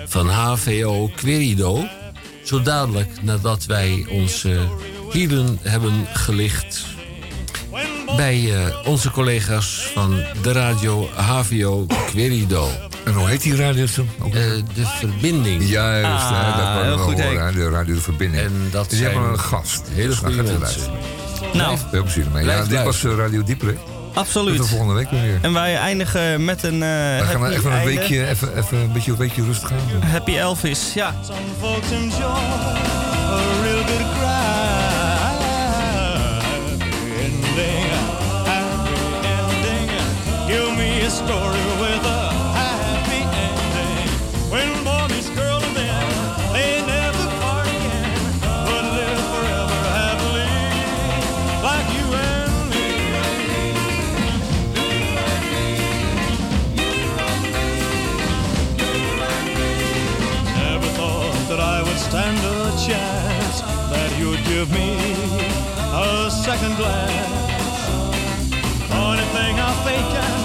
van HVO Querido. Zo dadelijk nadat wij onze hielen hebben gelicht bij eh, onze collega's van de radio HVO Querido. En hoe heet die radio toen? Eh, de Verbinding. Juist, Ah, hè, dat heel waren we goed, horen, de radio De Verbinding. En dat Dus zijn hebben een gast. hele Dus dan goede gaat u mensen. luisteren. Nou, Veel plezier ermee. Ja, dit was eh, Radio Diepere. absoluut. Tot de volgende week weer. En wij eindigen met een eh We gaan even een einde. weekje, even, even een beetje een weekje rustig aan. Happy Elvis, ja. Some folks enjoy a real good cry. Story with a happy ending. When boy meets girl and then they never part again, but live forever happily, like you and me. Never thought that I would stand a chance, that you'd give me a second glance. Funny thing, how fate